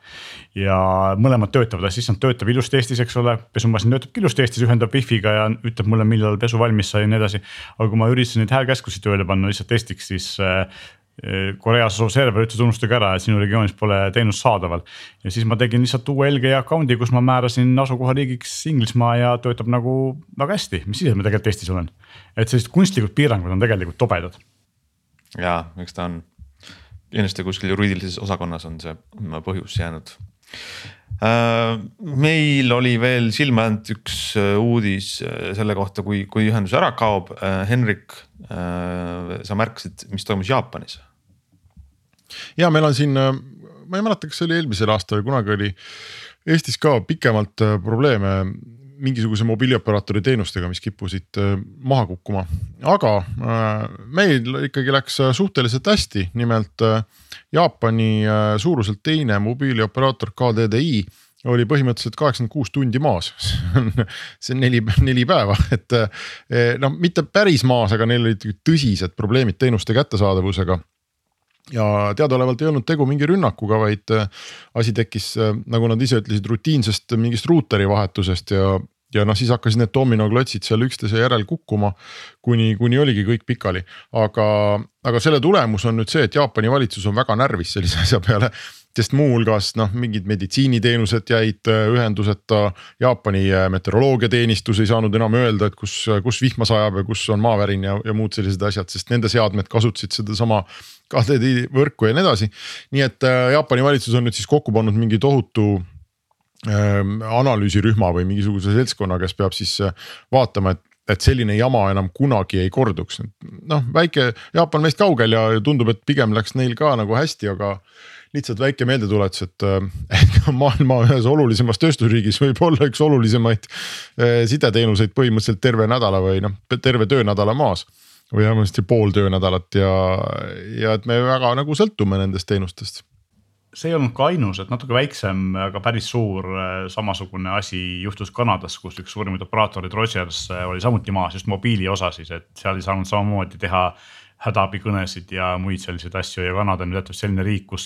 ja mõlemad töötavad, assistant töötab ilusti Eestis, eks ole, pesumasin töötab ilusti Eestis, ühendab wifi'ga ja ütleb mulle, millal pesu valmis sai ja nii edasi. aga kui ma üritasin neid häälkäsklusid tööle panna lihtsalt testiks, siis äh, Koreas asuv server ütles, unustage ära, et sinu regioonis pole teenust saadaval. ja siis ma tegin lihtsalt uue LG account'i, kus ma määrasin asukohariigiks Inglismaa ja töötab nagu väga hästi, mis siis, et ma tegelikult Eestis olen. et sellised kunstlikud piirangud on tegelikult tobedad. ja, eks ta on, kindlasti kuskil juriidilises osakonnas on see põhjus jäänud äh, meil oli veel silma jäänud üks äh, uudis äh, selle kohta, kui, kui ühendus ära kaob. Henrik, sa märkasid, mis toimus Jaapanis ja meil on siin, äh, ma ei mäleta, kas see oli eelmisel aastal kunagi oli Eestis ka pikemalt äh, probleeme mingisuguse mobiilioperaatori teenustega, mis kippusid äh, maha kukkuma, aga meil ikkagi läks suhteliselt hästi, nimelt Jaapani suuruselt teine mobiilioperaator KDDI oli põhimõtteliselt kaheksakümmend kuus tundi maas. See on neli, neli päeva, et noh, mitte päris maas, aga neil olid tõsised probleemid teenuste kättesaadavusega ja teadaolevalt ei olnud tegu mingi rünnakuga, vaid äh, asi tekkis, äh, nagu nad ise ütlesid, rutiinsest mingist ruuteri vahetusest ja, ja noh, siis hakkasid need dominoklotsid seal üksteise järel kukkuma. kuni, kuni oligi kõik pikali, aga, aga selle tulemus on nüüd see, et Jaapani valitsus on väga närvis sellise asja peale sest muuhulgas noh, mingid meditsiiniteenused jäid äh, ühenduseta. Jaapani meteoroloogiateenistus ei saanud enam öelda, et kus, kus vihma sajab ja kus on maavärin ja, ja muud sellised asjad, sest nende seadmed kasutasid sedasama KDD võrku ja nii edasi. nii et äh, Jaapani valitsus on nüüd siis kokku pannud mingi tohutu analüüsirühma või mingisuguse seltskonna, kes peab siis äh, vaatama, et et selline jama enam kunagi ei korduks, noh väike, Jaapan meist kaugel ja tundub, et pigem läks neil ka nagu hästi, aga lihtsalt väike meeldetuletus, et, äh, (laughs) et maailma ühes olulisemas tööstusriigis võib olla üks olulisemaid sideteenuseid põhimõtteliselt terve nädala või noh, terve töönädala maas. Või vähemasti pool töönädalat ja, ja et me väga nagu sõltume nendest teenustest see ei olnud ka ainus, et natuke väiksem, aga päris suur samasugune asi juhtus Kanadas, kus üks suurimaid operaatoreid Rogers oli samuti maas just mobiili osa siis, et seal ei saanud samamoodi teha hädaabikõnesid ja muid selliseid asju ja Kanada on teatavasti selline riik, kus,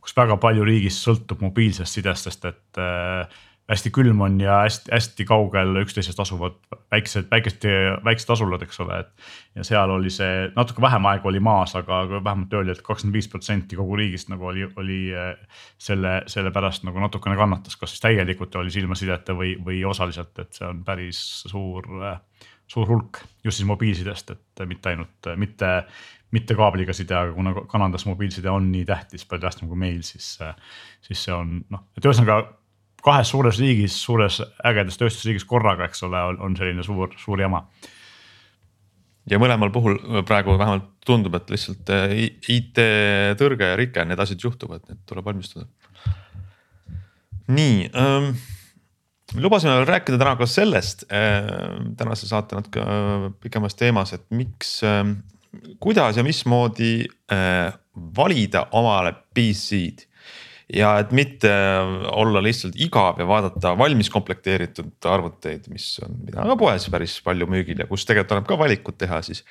kus väga palju riigist sõltub mobiilsest sidest, sest et äh, hästi külm on ja hästi-hästi kaugel üksteisest asuvad väiksed, väikesed, väiksed asulad, eks ole, et. ja seal oli see natuke vähem aega oli maas, aga vähemalt öeldi et, kakskümmend viis protsenti kogu riigist nagu oli, oli selle, selle pärast nagu natukene kannatas, kas siis täielikult oli silmasideta või, või osaliselt, et see on päris suur, suur hulk just siis mobiilsidest, et mitte ainult, mitte, mitte kaabliga side, aga kuna Kanadas mobiilside on nii tähtis, palju tähtsam kui meil, siis, siis see on noh, et ühesõnaga kahes suures riigis, suures ägedas tööstusriigis korraga, eks ole, on selline suur, suur jama. ja mõlemal puhul praegu vähemalt tundub, et lihtsalt äh, IT-tõrge ja rike, need asjad juhtuvad, need tuleb valmistada. nii ähm,, lubasime veel rääkida täna ka sellest äh, tänase saate natuke äh, pikemas teemas, et miks äh,, kuidas ja mismoodi äh, valida omale PC-d ja et mitte olla lihtsalt igav ja vaadata valmis komplekteeritud arvuteid, mis on, mida on poes päris palju müügil ja kus tegelikult annab ka valikut teha, siis.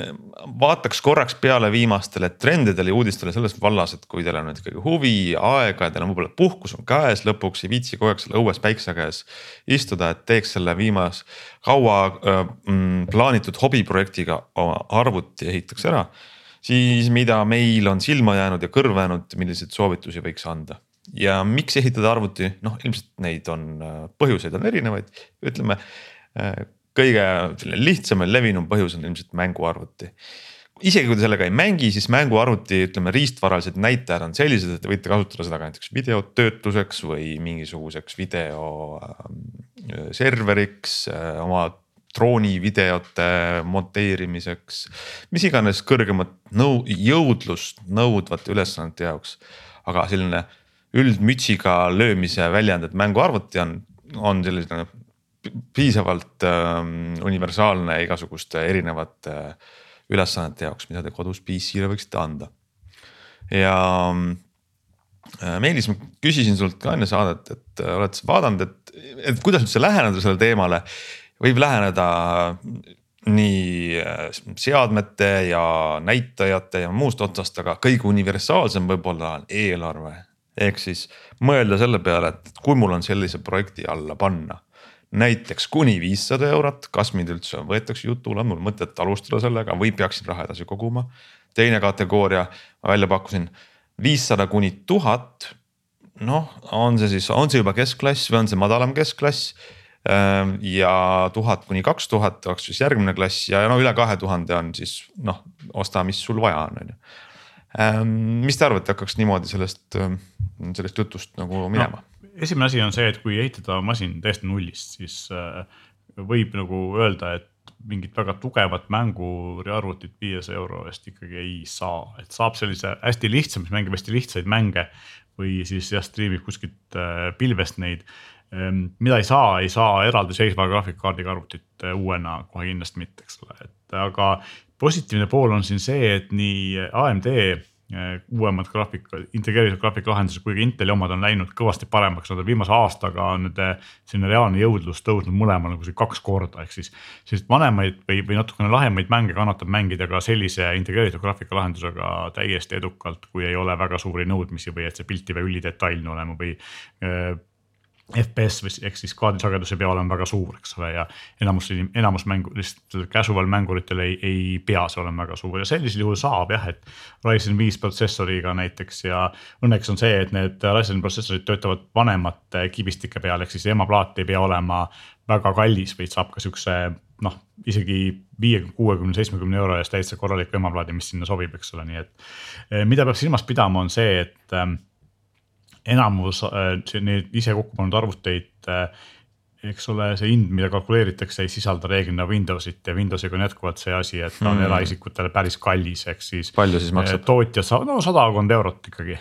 Ehm, vaataks korraks peale viimastele trendidele ja uudistele selles vallas, et kui teil on nüüd ikkagi huvi, aega ja teil on võib-olla puhkus on käes, lõpuks ei viitsi kogu aeg seal õues päikse käes istuda, et teeks selle viimase kaua äh, plaanitud hobiprojektiga oma arvuti ehitaks ära siis mida meil on silma jäänud ja kõrva jäänud, milliseid soovitusi võiks anda? ja miks ehitada arvuti, noh ilmselt neid on, äh, põhjuseid on erinevaid, ütleme äh, kõige lihtsam ja levinum põhjus on ilmselt mänguarvuti. isegi kui te sellega ei mängi, siis mänguarvuti, ütleme riistvaralised näitajad on sellised, et te võite kasutada seda ka näiteks videotöötluseks või mingisuguseks video äh, serveriks, oma droonivideote monteerimiseks. mis iganes kõrgemat nõu-, jõudlust nõudvate ülesannete jaoks. aga selline üldmütsiga löömise väljend, et mänguarvuti on, on selline piisavalt äh, universaalne igasuguste erinevate äh, ülesannete jaoks, mida te kodus PC-le võiksite anda. ja äh, Meelis, ma küsisin sult ka enne saadet, et äh, oled sa vaadanud, et, et kuidas üldse läheneda sellele teemale võib läheneda nii äh, seadmete ja näitajate ja muust otsast, aga kõige universaalsem võib-olla on eelarve. ehk siis mõelda selle peale, et kui mul on sellise projekti alla panna näiteks kuni viissada eurot, kas mind üldse võetakse jutule, on mul mõtet alustada sellega või peaksin raha edasi koguma. teine kategooria ma välja pakkusin viissada kuni tuhat. noh, on see siis, on see juba keskklass või on see madalam keskklass ja tuhat kuni kaks tuhat oleks siis järgmine klass ja no üle kahe tuhande on siis noh, osta, mis sul vaja on, on ju. Ehm, mis te arvate, hakkaks niimoodi sellest, ehm, sellest jutust nagu minema no,? esimene asi on see, et kui ehitada masin täiesti nullist, siis äh, võib nagu öelda, et mingit väga tugevat mänguarvutit viiesaja euro eest ikkagi ei saa, et saab sellise hästi lihtsa, mis mängib hästi lihtsaid mänge või siis jah, striimib kuskilt äh, pilvest neid Ehm, mida ei saa, ei saa eraldiseisva graafikkaardiga arvutit eh, uuena kohe kindlasti mitte, eks ole, et aga positiivne pool on siin see, et nii AMD eh, uuemad graafika, integreeritud graafikalahendused kui ka Inteli omad on läinud kõvasti paremaks, nad on viimase aastaga on nende selline reaalne jõudlus tõusnud mõlemal nagu see kaks korda, ehk siis. selliseid vanemaid või, või natukene lahemaid mänge kannatab mängida ka sellise integreeritud graafikalahendusega täiesti edukalt, kui ei ole väga suuri nõudmisi või et see pilt ei pea ülidetailne olema või FPS ehk siis kaardisagedus ei pea olema väga suur, eks ole, ja enamus, enamus mängu, lihtsalt casual mänguritel ei, ei pea see olema väga suur ja sellisel juhul saab jah, et. Ryzen viis protsessoriga näiteks ja õnneks on see, et need Ryzen protsessorid töötavad vanemate kibistike peal, ehk siis emaplaat ei pea olema väga kallis, vaid saab ka siukse noh, isegi viiekümne, kuuekümne, seitsmekümne euro eest täitsa korraliku emaplaadi, mis sinna sobib, eks ole, nii et. Eh, mida peab silmas pidama, on see, et ähm, enamus äh, neid ise kokku pannud arvuteid äh, eks ole, see hind, mida kalkuleeritakse, ei sisalda reeglina Windowsit ja Windowsiga on jätkuvalt see asi, et ta on hmm. eraisikutele päris kallis, ehk siis. palju siis maksab? tootja saab, no sadakond eurot ikkagi.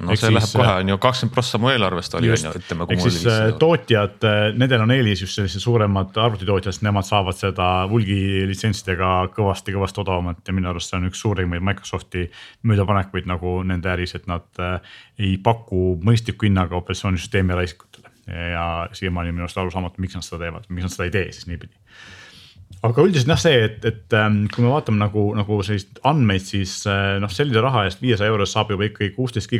No Ehk see läheb siis, kohe on ju kakskümmend prossa mu eelarvest oli on ju, ütleme. ehk siis äh, tootjad, nendel on eelis just sellised suuremad arvutitootjad, sest nemad saavad seda hulgilitsentsidega kõvasti-kõvasti odavamalt ja minu arust see on üks suurimaid Microsofti möödapanekuid nagu nende äris, et nad äh, ei paku mõistliku hinnaga operatsioonisüsteemi raisikutele. ja siiamaani minu arust arusaamatu, miks nad seda teevad, miks nad seda ei tee siis niipidi aga üldiselt jah, see, et, et ähm, kui me vaatame nagu, nagu selliseid andmeid, siis äh, noh, sellise raha eest viiesaja euro eest saab juba ikkagi kuusteist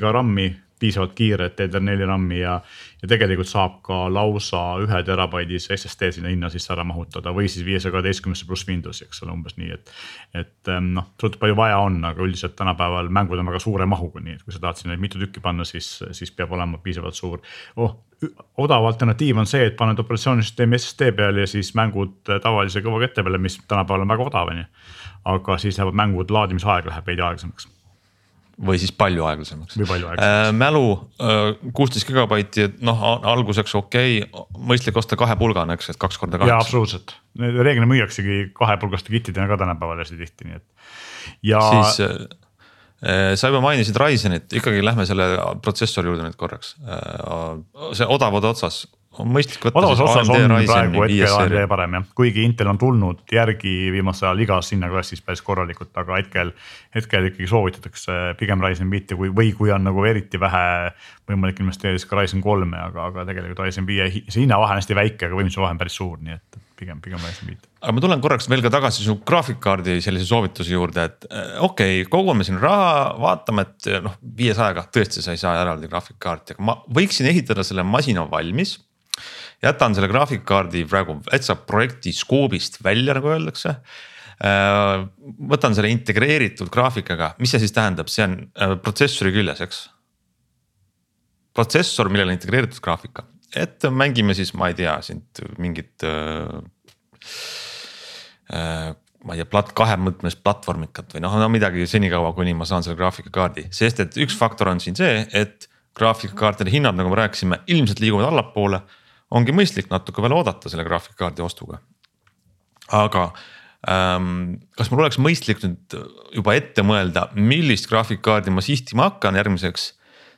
giga RAM-i piisavalt kiiret DDR4 RAM-i ja. ja tegelikult saab ka lausa ühe terabaidise SSD sinna hinna sisse ära mahutada või siis viiesaja kaheteistkümnesse pluss Windowsi, eks ole, umbes nii, et. et ähm, noh, sõltub palju vaja on, aga üldiselt tänapäeval mängud on väga suure mahuga, nii et kui sa tahad sinna mitu tükki panna, siis, siis peab olema piisavalt suur oh, odav alternatiiv on see, et paned operatsioonisüsteemi SSD peale ja siis mängud tavalise kõvakette peale, mis tänapäeval on väga odav, on ju. aga siis lähevad mängud, laadimisaeg läheb veidi aeglasemaks või siis palju aeglasemaks. või palju aeglasemaks äh,. mälu kuusteist äh, gigabaiti, noh alguseks okei okay,, mõistlik osta kahepulgane, eks, et kaks korda kaks. jaa, absoluutselt, reeglina müüaksegi kahepulgaste kitidena ka tänapäeval hästi tihti, nii et. ja. siis äh, sa juba mainisid Ryzenit, ikkagi lähme selle protsessori juurde nüüd korraks. Äh, see odavad otsas, on mõistlik võtta. odavas otsas on praegu hetkel AMD parem jah, kuigi Intel on tulnud järgi viimasel ajal igas hinnaklassis päris korralikult, aga hetkel. hetkel ikkagi soovitatakse pigem Ryzen viite kui, või kui on nagu eriti vähe võimalik investeerida, siis ka Ryzen kolme, aga, aga tegelikult Ryzen viie, see hinnavahe on hästi väike, aga võimsuse vahe on päris suur, nii et pigem, pigem Ryzen viite. aga ma tulen korraks veel ka tagasi su graafikkaardi sellise soovituse juurde, et okei okay,, kogume siin raha, vaatame, et noh, viiesajaga tõesti sa ei saa eraldi graafikkaarti, aga ma võiksin ehitada selle masina valmis jätan selle graafikkaardi praegu täitsa projekti skoobist välja, nagu öeldakse. Äh, võtan selle integreeritud graafikaga, mis see siis tähendab, see on äh, protsessori küljes, eks. protsessor, millele on integreeritud graafika, et mängime siis, ma ei tea, sind mingit äh, äh, ma ei tea, plat-, kahemõõtmelist platvormikat või noh, no midagi senikaua, kuni ma saan selle graafikakaardi, sest et üks faktor on siin see, et graafikakaartide hinnad, nagu me rääkisime, ilmselt liiguvad allapoole ongi mõistlik natuke veel oodata selle graafikkaardi ostuga. aga ähm, kas mul oleks mõistlik nüüd juba ette mõelda, millist graafikkaardi ma sihtima hakkan järgmiseks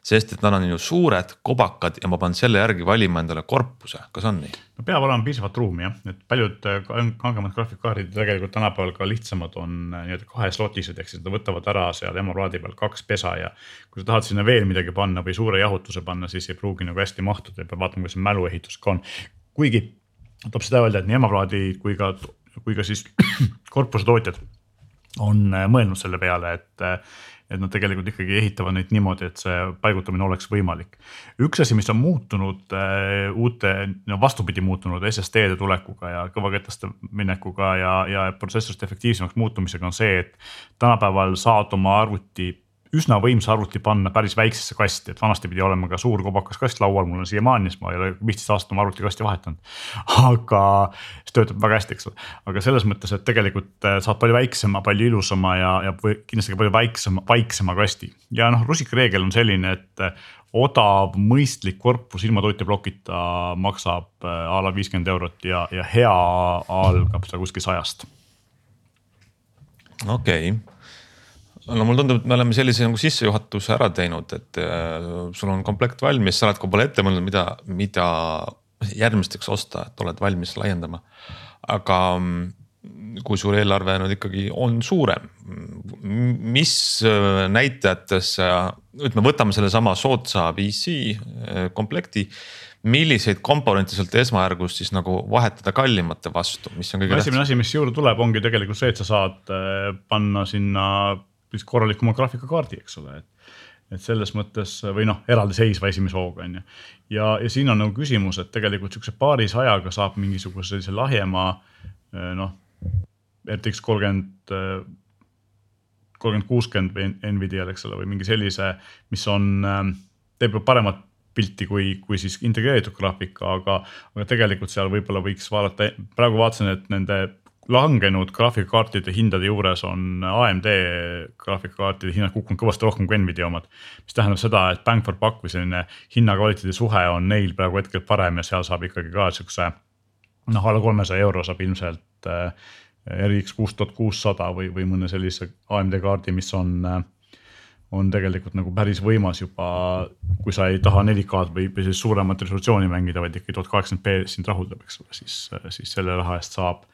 sest et nad on ju suured, kobakad ja ma pean selle järgi valima endale korpuse, kas on nii? no peab olema piisavalt ruumi jah, et paljud äh, kangemad graafikkaardid tegelikult tänapäeval ka lihtsamad on äh, nii-öelda kaheslotised, ehk siis nad võtavad ära seal emulaadi peal kaks pesa ja. kui sa tahad sinna veel midagi panna või suure jahutuse panna, siis ei pruugi nagu hästi mahtuda ja peab vaatama, kuidas mäluehitus ka on. kuigi tuleb seda öelda, et nii emulaadi kui ka, kui ka siis (clears throat) korpuse tootjad on äh, mõelnud selle peale, et et nad tegelikult ikkagi ehitavad neid niimoodi, et see paigutamine oleks võimalik. üks asi, mis on muutunud äh, uute, no vastupidi muutunud SSD-de tulekuga ja kõvaketaste minekuga ja, ja protsessorite efektiivsemaks muutumisega on see, et tänapäeval saad oma arvuti üsna võimsa arvuti panna päris väiksesse kasti, et vanasti pidi olema ka suur kobakas kast laual, mul on siiamaani, sest ma ei ole viisteist aastat oma arvutikasti vahetanud. aga see töötab väga hästi, eks ole, aga selles mõttes, et tegelikult äh, saad palju väiksema, palju ilusama ja, ja kindlasti ka palju väiksema, vaiksema kasti. ja noh, rusikareegel on selline, et äh, odav, mõistlik korpus ilma toiteplokita maksab äh, a la viiskümmend eurot ja, ja hea algab ta kuskil sajast. okei okay no mulle tundub, et me oleme sellise nagu sissejuhatuse ära teinud, et äh, sul on komplekt valmis, sa oled ka pole ette mõelnud, mida, mida järgmisteks osta, et oled valmis laiendama. aga mm, kui sul eelarve nüüd ikkagi on suurem, mis äh, näitajates, ütleme, võtame sellesama soodsa PC äh, komplekti milliseid komponente sealt esmajärgus siis nagu vahetada kallimate vastu, mis on kõige tähtsam? esimene asi, mis juurde tuleb, ongi tegelikult see, et sa saad panna sinna korralikuma graafikakaardi, eks ole, et. et selles mõttes või noh, eraldiseisva esimese hooga on ju. ja, ja siin on nagu küsimus, et tegelikult sihukese paarisajaga saab mingisuguse sellise lahjema noh, RTX kolmkümmend kolmkümmend kuuskümmend või Nvidial, eks ole, või mingi sellise, mis on, teeb paremat pilti kui, kui siis integreeritud graafika, aga, aga tegelikult seal võib-olla võiks vaadata, praegu vaatasin, et nende langenud graafikakaartide hindade juures on AMD graafikakaartide hinnad kukkunud kõvasti rohkem kui Nvidia omad. mis tähendab seda, et bang for buck või selline hinna-kvaliteedi suhe on neil praegu hetkel parem ja seal saab ikkagi ka siukse. noh, alla kolmesaja euro saab ilmselt äh, RX kuus tuhat kuussada või, või mõne sellise AMD kaardi, mis on äh, on tegelikult nagu päris võimas juba, kui sa ei taha 4K-d või, või sellist suuremat resolutsiooni mängida, vaid ikkagi tuhat kaheksakümmend B sind rahuldab, eks ole, siis, siis selle raha eest saab,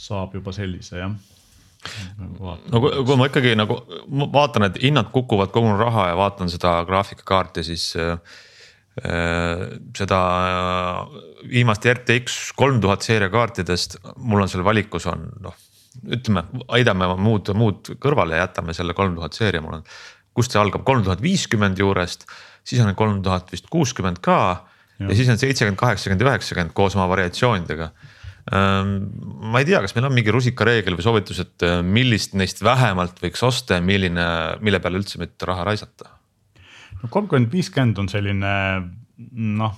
saab juba sellise jah no kui, kui ma ikkagi nagu ma vaatan, et hinnad kukuvad, kogun raha ja vaatan seda graafikakaarti, siis äh, seda äh, viimast RTX kolm tuhat seeria kaartidest, mul on seal valikus on noh, ütleme, aidame muud, muud kõrvale ja jätame selle kolm tuhat seeria, mul on. kust see algab, kolm tuhat viiskümmend juurest, siis on kolm tuhat vist kuuskümmend ka ja. ja siis on seitsekümmend, kaheksakümmend üheksakümmend koos oma variatsioonidega ma ei tea, kas meil on mingi rusikareegel või soovitus, et äh, millist neist vähemalt võiks osta ja milline, mille peale üldse mitte raha raisata? no kolmkümmend, viiskümmend on selline noh,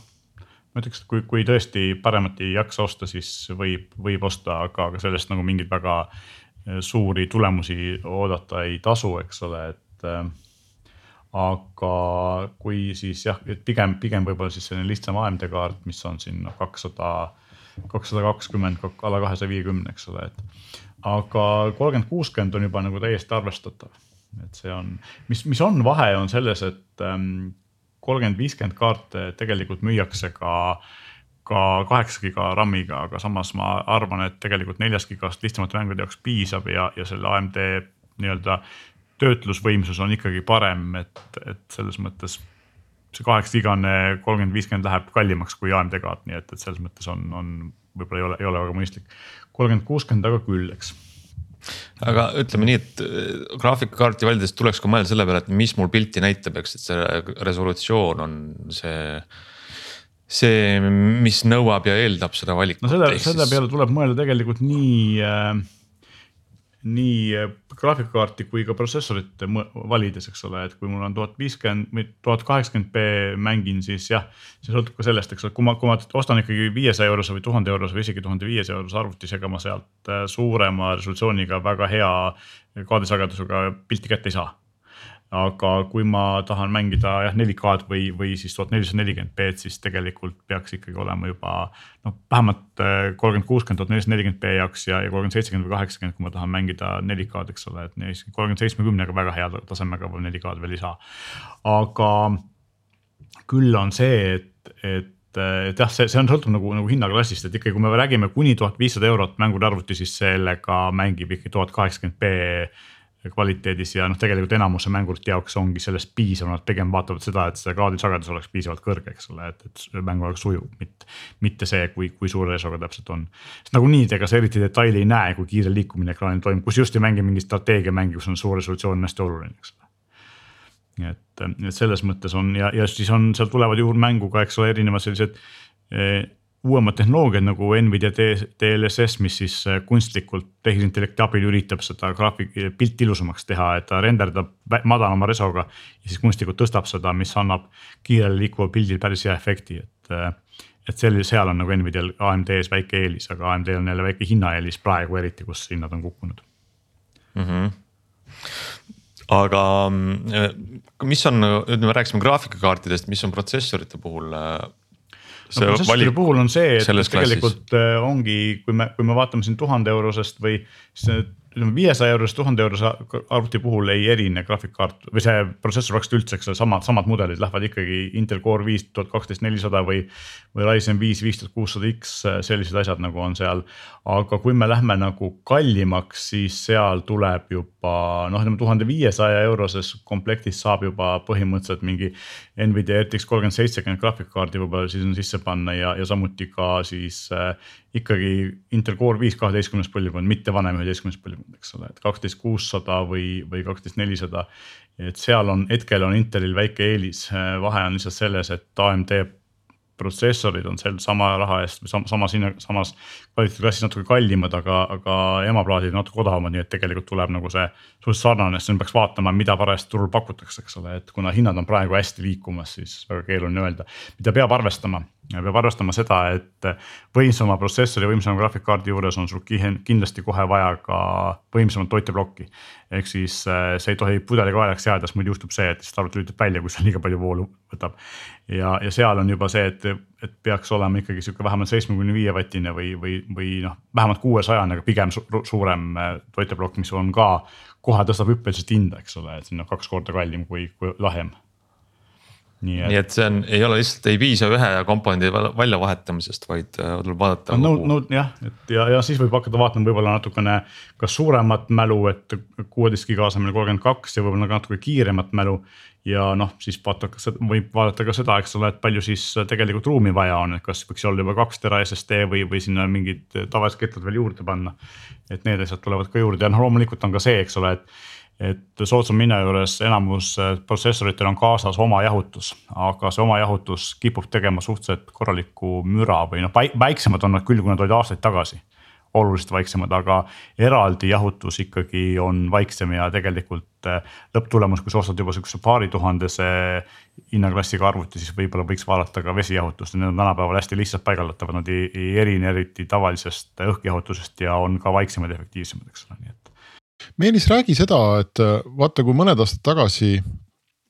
ma ütleks, et kui, kui tõesti paremat ei jaksa osta, siis võib, võib osta, aga, aga sellest nagu mingeid väga äh, suuri tulemusi oodata ei tasu, eks ole, et äh, aga kui siis jah, pigem, pigem võib-olla siis selline lihtsam AMD kaart, mis on siin noh, kakssada kakssada kakskümmend, alla kahesaja viiekümne, eks ole, et. aga kolmkümmend, kuuskümmend on juba nagu täiesti arvestatav. et see on, mis, mis on vahe, on selles, et ähm, kolmkümmend, viiskümmend kaarte tegelikult müüakse ka ka kaheksa giga RAM-iga, aga samas ma arvan, et tegelikult neljast gigast lihtsamate mängude jaoks piisab ja, ja selle AMD nii-öelda töötlusvõimsus on ikkagi parem, et, et selles mõttes see kaheksagigane kolmkümmend, viiskümmend läheb kallimaks kui AMD kaart, nii et, et selles mõttes on, on võib-olla ei ole, ei ole väga mõistlik. kolmkümmend, kuuskümmend aga küll, eks aga ütleme nii, et äh, graafikakaarti valides tuleks ka mõelda selle peale, et mis mul pilti näitab, eks, et see resolutsioon on see. see, mis nõuab ja eeldab seda valikut. no selle, selle peale tuleb mõelda tegelikult nii äh, nii äh, graafikakaarti kui ka protsessorit valides, eks ole, et kui mul on tuhat viiskümmend või tuhat kaheksakümmend B mängin, siis jah. see sõltub ka sellest, eks ole, kui ma, kui ma ostan ikkagi viiesaja eurose või tuhande eurose või isegi tuhande viiesaja eurose arvutis, ega ma sealt äh, suurema resolutsiooniga väga hea kaardisagedusega pilti kätte ei saa aga kui ma tahan mängida jah 4K-d või, või siis tuhat nelisada nelikümmend B-d, siis tegelikult peaks ikkagi olema juba noh, vähemalt äh, kolmkümmend, kuuskümmend, tuhat nelisada nelikümmend B jaoks ja, ja kolmkümmend, seitsekümmend või kaheksakümmend, kui ma tahan mängida 4K-d, eks ole, et kolmkümmend, seitsmekümnega väga hea tasemega veel 4K-d veel ei saa. aga küll on see, et, et et jah, see, see on sõltub nagu, nagu hinnaklassist, et ikkagi, kui me räägime kuni tuhat viissada eurot mängude arvuti, siis sellega mängib ikka tuhat kaheksakümmend B kvaliteedis ja noh, tegelikult enamuse mängurite jaoks ongi sellest piisav, nad pigem vaatavad seda, et see kaardisagedus oleks piisavalt kõrge, eks ole, et, et mäng oleks sujuv, mitte, mitte see, kui, kui suure resoga täpselt on. sest nagunii ega sa eriti detaili ei näe, kui kiire liikumine ekraanil toimub, kus just ei mängi mingi strateegiamängi, kus on suur resolutsioon hästi oluline, eks ole et, et selles mõttes on ja, ja siis on, seal tulevad juurde mängu ka, eks ole, erinevad sellised eh, uuemad tehnoloogiad nagu Nvidia DLSS, mis siis äh, kunstlikult tehisintellekti abil üritab seda graafik, pilti ilusamaks teha, et ta renderdab madalama resoga. ja siis kunstlikult tõstab seda, mis annab kiirele liikuval pildil päris hea efekti, et. Äh, et sel, seal on nagu Nvidial AMD-s väike eelis, aga AMD-l on jälle väike hinnaeelis praegu eriti, kus hinnad on kukkunud mm. -hmm aga äh, mis on, nüüd me rääkisime graafikakaartidest, mis on protsessorite puhul valik... puhul on see, et tegelikult klassis. Äh, ongi, kui me, kui me vaatame siin tuhande eurosest või siis ütleme viiesaja eurose, tuhande eurose arvuti puhul ei erine graafikkaart või see protsessor praktiliselt üldse, eks ole, samad, samad mudelid lähevad ikkagi Intel Core viis tuhat kaksteist nelisada või. või Ryzen viis viis tuhat kuussada X, sellised asjad nagu on seal. aga kui me lähme nagu kallimaks, siis seal tuleb juba noh, ütleme tuhande viiesaja euroses komplektis saab juba põhimõtteliselt mingi. Nvidia RTX kolmkümmend seitsekümmend graafikakaardi võib-olla siis on sisse panna ja, ja samuti ka siis äh, ikkagi Intel Core viis kaheteistkümnes põlvkond, mitte vanem üheteistkümnes põlvkond, eks ole, et kaksteist kuussada või, või kaksteist nelisada. et seal on hetkel on Intelil väike eelis, vahe on lihtsalt selles, et AMD protsessorid on seal sama raha eest või sama, samas hinna, samas kvaliteediklassis natuke kallimad, aga, aga emaplaadid natuke odavamad, nii et tegelikult tuleb nagu see suhteliselt sarnane, siis peaks vaatama, mida parajasti turul pakutakse, eks ole, et kuna hinnad on praegu hästi liikumas, siis väga keeruline öelda. mida peab arvestama, peab arvestama seda, et võimsama protsessori, võimsama graafikkaardi juures on sul kindlasti kohe vaja ka võimsamat toiteplokki. ehk siis äh, see ei tohi pudelikaelaks jääda, sest muidu juhtub see, et lihtsalt arvuti lülitab välja, kui see liiga palju voolu võtab. ja, ja seal on juba see, et, et peaks olema ikkagi sihuke vähemalt seitsmekümne viie vatine või, või, või noh, vähemalt kuuesajane, aga pigem su suurem äh, toiteplokk, mis on ka kohe tõstab hüppeliselt hinda, eks ole, et see on kaks korda kallim kui, kui lahjem nii et, nii et see on, ei ole lihtsalt, ei piisa ühe komponendi väljavahetamisest, vaid äh, tuleb vaadata no,. no jah, et ja, ja siis võib hakata vaatama võib-olla natukene kas suuremat mälu, et kuueteist giga asemel kolmkümmend kaks ja võib-olla natuke kiiremat mälu. ja noh, siis vaadata, võib vaadata ka seda, eks ole, et palju siis tegelikult ruumi vaja on, et kas võiks olla juba kaks tera SSD või, või sinna mingid tavalised ketlad veel juurde panna. et need asjad tulevad ka juurde ja noh, loomulikult on ka see, eks ole, et et soodsama hinna juures enamus äh, protsessoritel on kaasas oma jahutus, aga see oma jahutus kipub tegema suhteliselt korralikku müra või noh, väiksemad on nad küll, kui nad olid aastaid tagasi. oluliselt vaiksemad, aga eraldi jahutus ikkagi on vaiksem ja tegelikult äh, lõpptulemus, kui sa ostad juba sihukese paari tuhandese hinnaklassiga arvuti, siis võib-olla võiks vaadata ka vesijahutust, need on tänapäeval hästi lihtsalt paigaldatavad, nad ei, ei erine eriti tavalisest õhkjahutusest ja on ka vaiksemad ja efektiivsemad, eks ole, nii et Meelis, räägi seda, et äh, vaata, kui mõned aastad tagasi,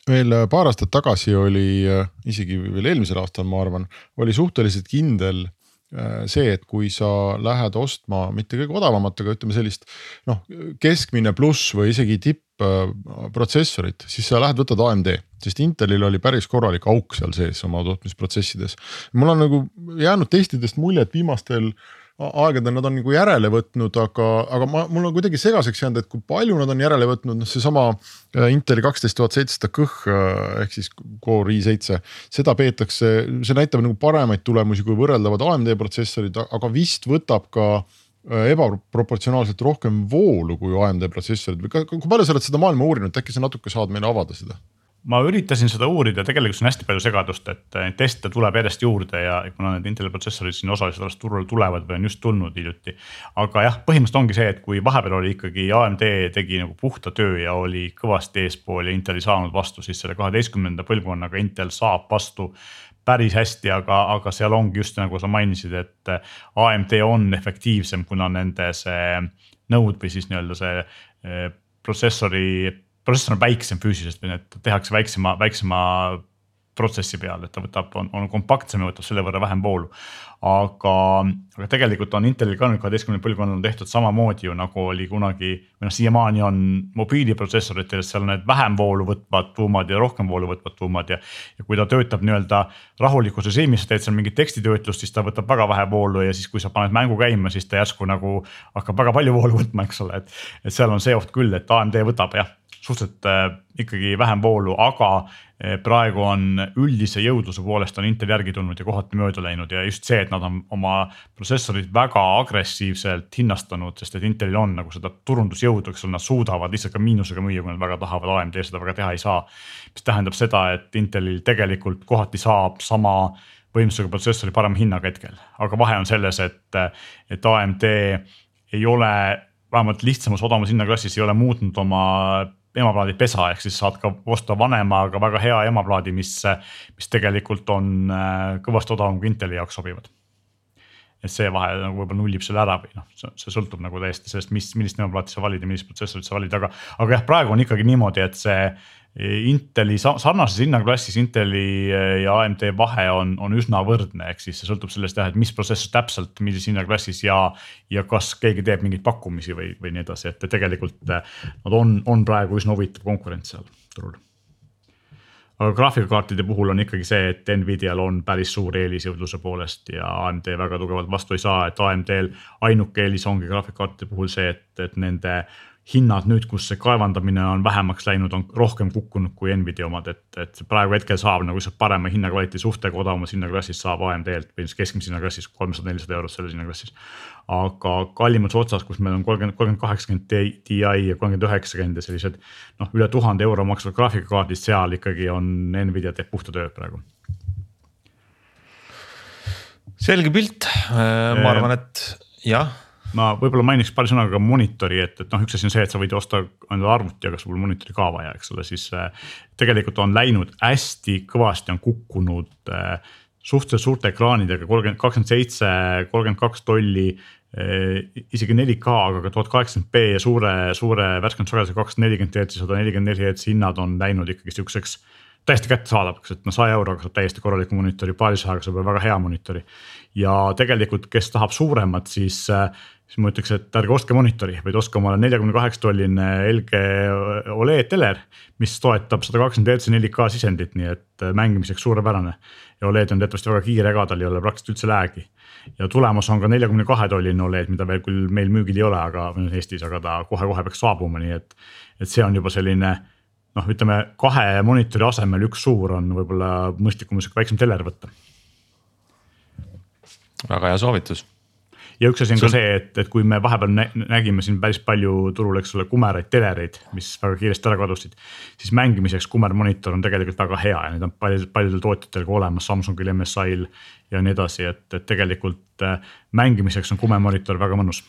veel äh, paar aastat tagasi oli, äh, isegi veel eelmisel aastal, ma arvan, oli suhteliselt kindel see, et kui sa lähed ostma mitte kõige odavamat, aga ütleme sellist noh, keskmine pluss või isegi tippprotsessorit, siis sa lähed, võtad AMD, sest Intelil oli päris korralik auk seal sees oma tootmisprotsessides. mul on nagu jäänud testidest mulje, et viimastel aegadel nad on nagu järele võtnud, aga, aga ma, mul on kuidagi segaseks jäänud, et kui palju nad on järele võtnud, noh seesama äh, Inteli kaksteist tuhat seitsesada kõh äh, ehk siis Core i7. seda peetakse, see näitab nagu paremaid tulemusi kui võrreldavad AMD protsessorid, aga vist võtab ka äh, ebaproportsionaalselt rohkem voolu kui AMD protsessorid või kui palju sa oled seda maailma uurinud, äkki sa natuke saad meile avada seda? Ma üritasin seda uurida, tegelikult on hästi palju segadust, et neid teste tuleb järjest juurde ja kuna need Inteli protsessorid siin osaliselt alles turule tulevad või on just tulnud hiljuti. aga jah, põhimõtteliselt ongi see, et kui vahepeal oli ikkagi AMD tegi nagu puhta töö ja oli kõvasti eespool ja Intel ei saanud vastu, siis selle kaheteistkümnenda põlvkonnaga Intel saab vastu päris hästi, aga, aga seal ongi just nagu sa mainisid, et AMD on efektiivsem, kuna nende see nõud või siis nii-öelda see eh, protsessori protsessor on väiksem füüsiliselt need tehakse väiksema, väiksema protsessi peal, et ta võtab, on, on kompaktsem ja võtab selle võrra vähem voolu. aga, aga tegelikult on Intelil ka nüüd kaheteistkümnendal põlvkonnal tehtud samamoodi ju nagu oli kunagi või noh, siiamaani on mobiiliprotsessoritel, seal on need vähem voolu võtvad tuumad ja rohkem voolu võtvad tuumad ja. ja kui ta töötab nii-öelda rahulikus režiimis, teed seal mingit tekstitöötlust, siis ta võtab väga vähe voolu ja siis, kui sa paned mängu käima, siis ta järsku nagu hakkab väga palju voolu võtma, eks ole, et. et seal on see oht küll, et AMD võtab jah suhteliselt äh, ikkagi vähem voolu, aga äh, praegu on üldise jõudluse poolest on Intel järgi tulnud ja kohati mööda läinud ja just see, et nad on oma protsessorid väga agressiivselt hinnastanud, sest et Intelil on nagu seda turundusjõudu, eks ole, nad suudavad lihtsalt ka miinusega müüa, kui nad väga tahavad, AMD seda väga teha ei saa. mis tähendab seda, et Intelil tegelikult kohati saab sama võimsusega protsessori parema hinnaga hetkel, aga vahe on selles, et, et AMD ei ole vähemalt lihtsamas odavamas hinnaklassis ei ole muutnud oma emaplaadi pesa, ehk siis saad ka osta vanema, aga väga hea emaplaadi, mis, mis tegelikult on äh, kõvasti odavam kui Inteli jaoks sobivad. et see vahe nagu võib-olla nullib selle ära või noh, see sõltub nagu täiesti sellest, mis, millist emaplaati sa valid ja millist protsessorit sa valid, aga, aga jah, praegu on ikkagi niimoodi, et see Inteli sarnases hinnaklassis Inteli eh, ja AMD vahe on, on üsna võrdne, ehk siis see sõltub sellest jah, et mis protsessor täpselt, millises hinnaklassis ja. ja kas keegi teeb mingeid pakkumisi või, või nii edasi, et tegelikult eh, nad on, on praegu üsna huvitav konkurents seal turul. aga graafikakaartide puhul on ikkagi see, et Nvidial on päris suur eelis jõudluse poolest ja AMD väga tugevalt vastu ei saa, et AMD-l ainuke eelis ongi graafikakaartide puhul see, et, et nende hinnad nüüd, kus see kaevandamine on vähemaks läinud, on rohkem kukkunud kui Nvidia omad, et, et praegu hetkel saab nagu lihtsalt parema hinnakvaliteedi suhtega odavamas hinnaklassis saab AMD-lt või siis keskmises hinnaklassis kolmsada, nelisada eurot selles hinnaklassis. aga kallimas otsas, kus meil on kolmkümmend, kolmkümmend kaheksakümmend Ti ja kolmkümmend üheksakümmend ja sellised noh, üle tuhande euro maksvad graafikakaardid, seal ikkagi on Nvidia teeb puhta tööd praegu. Selge pilt, ma arvan, et jah ma võib-olla mainiks paari sõnaga ka monitori, et, et noh, üks asi on see, et sa võid osta endale arvuti, aga sul monitori ka vaja, eks ole, siis äh, tegelikult on läinud hästi kõvasti on kukkunud äh, suhteliselt suurte ekraanidega kolmkümmend, kakskümmend seitse, kolmkümmend kaks tolli äh,. isegi 4K, aga ka tuhat kaheksakümmend B ja suure, suure värskendusagedusega kakssada nelikümmend hertsi, sada nelikümmend neli hertsi hinnad on läinud ikkagi sihukeseks täiesti kättesaadavaks, et noh, saja euroga saab täiesti korraliku monitori, paarisajaga saab väga hea monitori. ja tegelikult, kes tahab suuremat, siis äh, siis ma ütleks, et ärge ostke monitori, vaid ostke omale neljakümne kaheksa tolline LG Oled teler. mis toetab sada kakskümmend hertsi 4K sisendit, nii et mängimiseks suurepärane. ja Oled on teatavasti väga kiire ka, tal ei ole praktiliselt üldse lag'i. ja tulemas on ka neljakümne kahe tolline Oled, mida veel küll meil müügil ei ole, aga Eestis, aga ta kohe-kohe peaks saabuma, nii et. et see on juba selline noh, ütleme kahe monitori asemel üks suur on võib-olla mõistlikum sihuke väiksem teler võtta. väga hea soovitus ja üks asi on ka see, et, et kui me vahepeal nägime siin päris palju turul, eks ole, kumeraid telereid, mis väga kiiresti ära kadusid. siis mängimiseks kumermonitor on tegelikult väga hea ja neid on paljudel, paljudel tootjatel ka olemas, Samsungil, MSI-l ja nii edasi, et, et tegelikult äh, mängimiseks on kumermonitor väga mõnus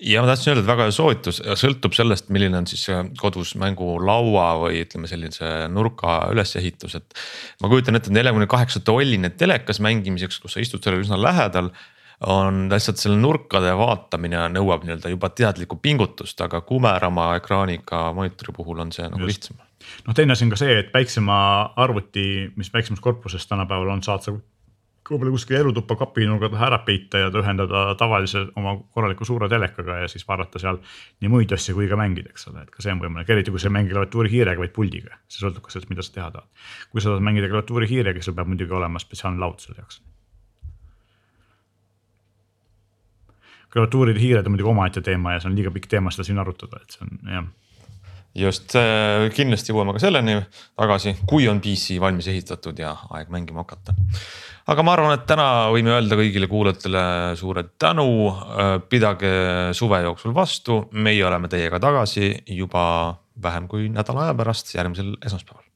ja ma tahtsin öelda, et väga hea soovitus, sõltub sellest, milline on siis kodus mängulaua või ütleme, sellise nurka ülesehitus, et. ma kujutan ette, et neljakümne kaheksa tolline telekas mängimiseks, kus sa istud sellele üsna lähedal on lihtsalt selle nurkade vaatamine nõuab nii-öelda juba teadlikku pingutust, aga kumerama ekraaniga monitori puhul on see nagu Just. lihtsam. noh, teine asi on ka see, et väiksema arvuti, mis väiksemas korpuses tänapäeval on, saad sa võib-olla kuskil elutuppa kapinurga taha ära peita ja ühendada tavalise oma korraliku suure telekaga ja siis vaadata seal nii muid asju kui ka mängida, eks ole, et ka see on võimalik, eriti kui sa ei mängi klaviatuuri hiirega, vaid puldiga. see sõltub ka sellest, mida sa teha tahad. kui sa tahad mängida klaviatuuri hiirega, siis sul peab muidugi olema spetsiaalne laud selle jaoks klaviatuuride hiired on muidugi omaette teema ja see on liiga pikk teema seda siin arutada, et see on jah just kindlasti jõuame ka selleni tagasi, kui on PC valmis ehitatud ja aeg mängima hakata. aga ma arvan, et täna võime öelda kõigile kuulajatele suure tänu, pidage suve jooksul vastu, meie oleme teiega tagasi juba vähem kui nädala aja pärast, järgmisel esmaspäeval.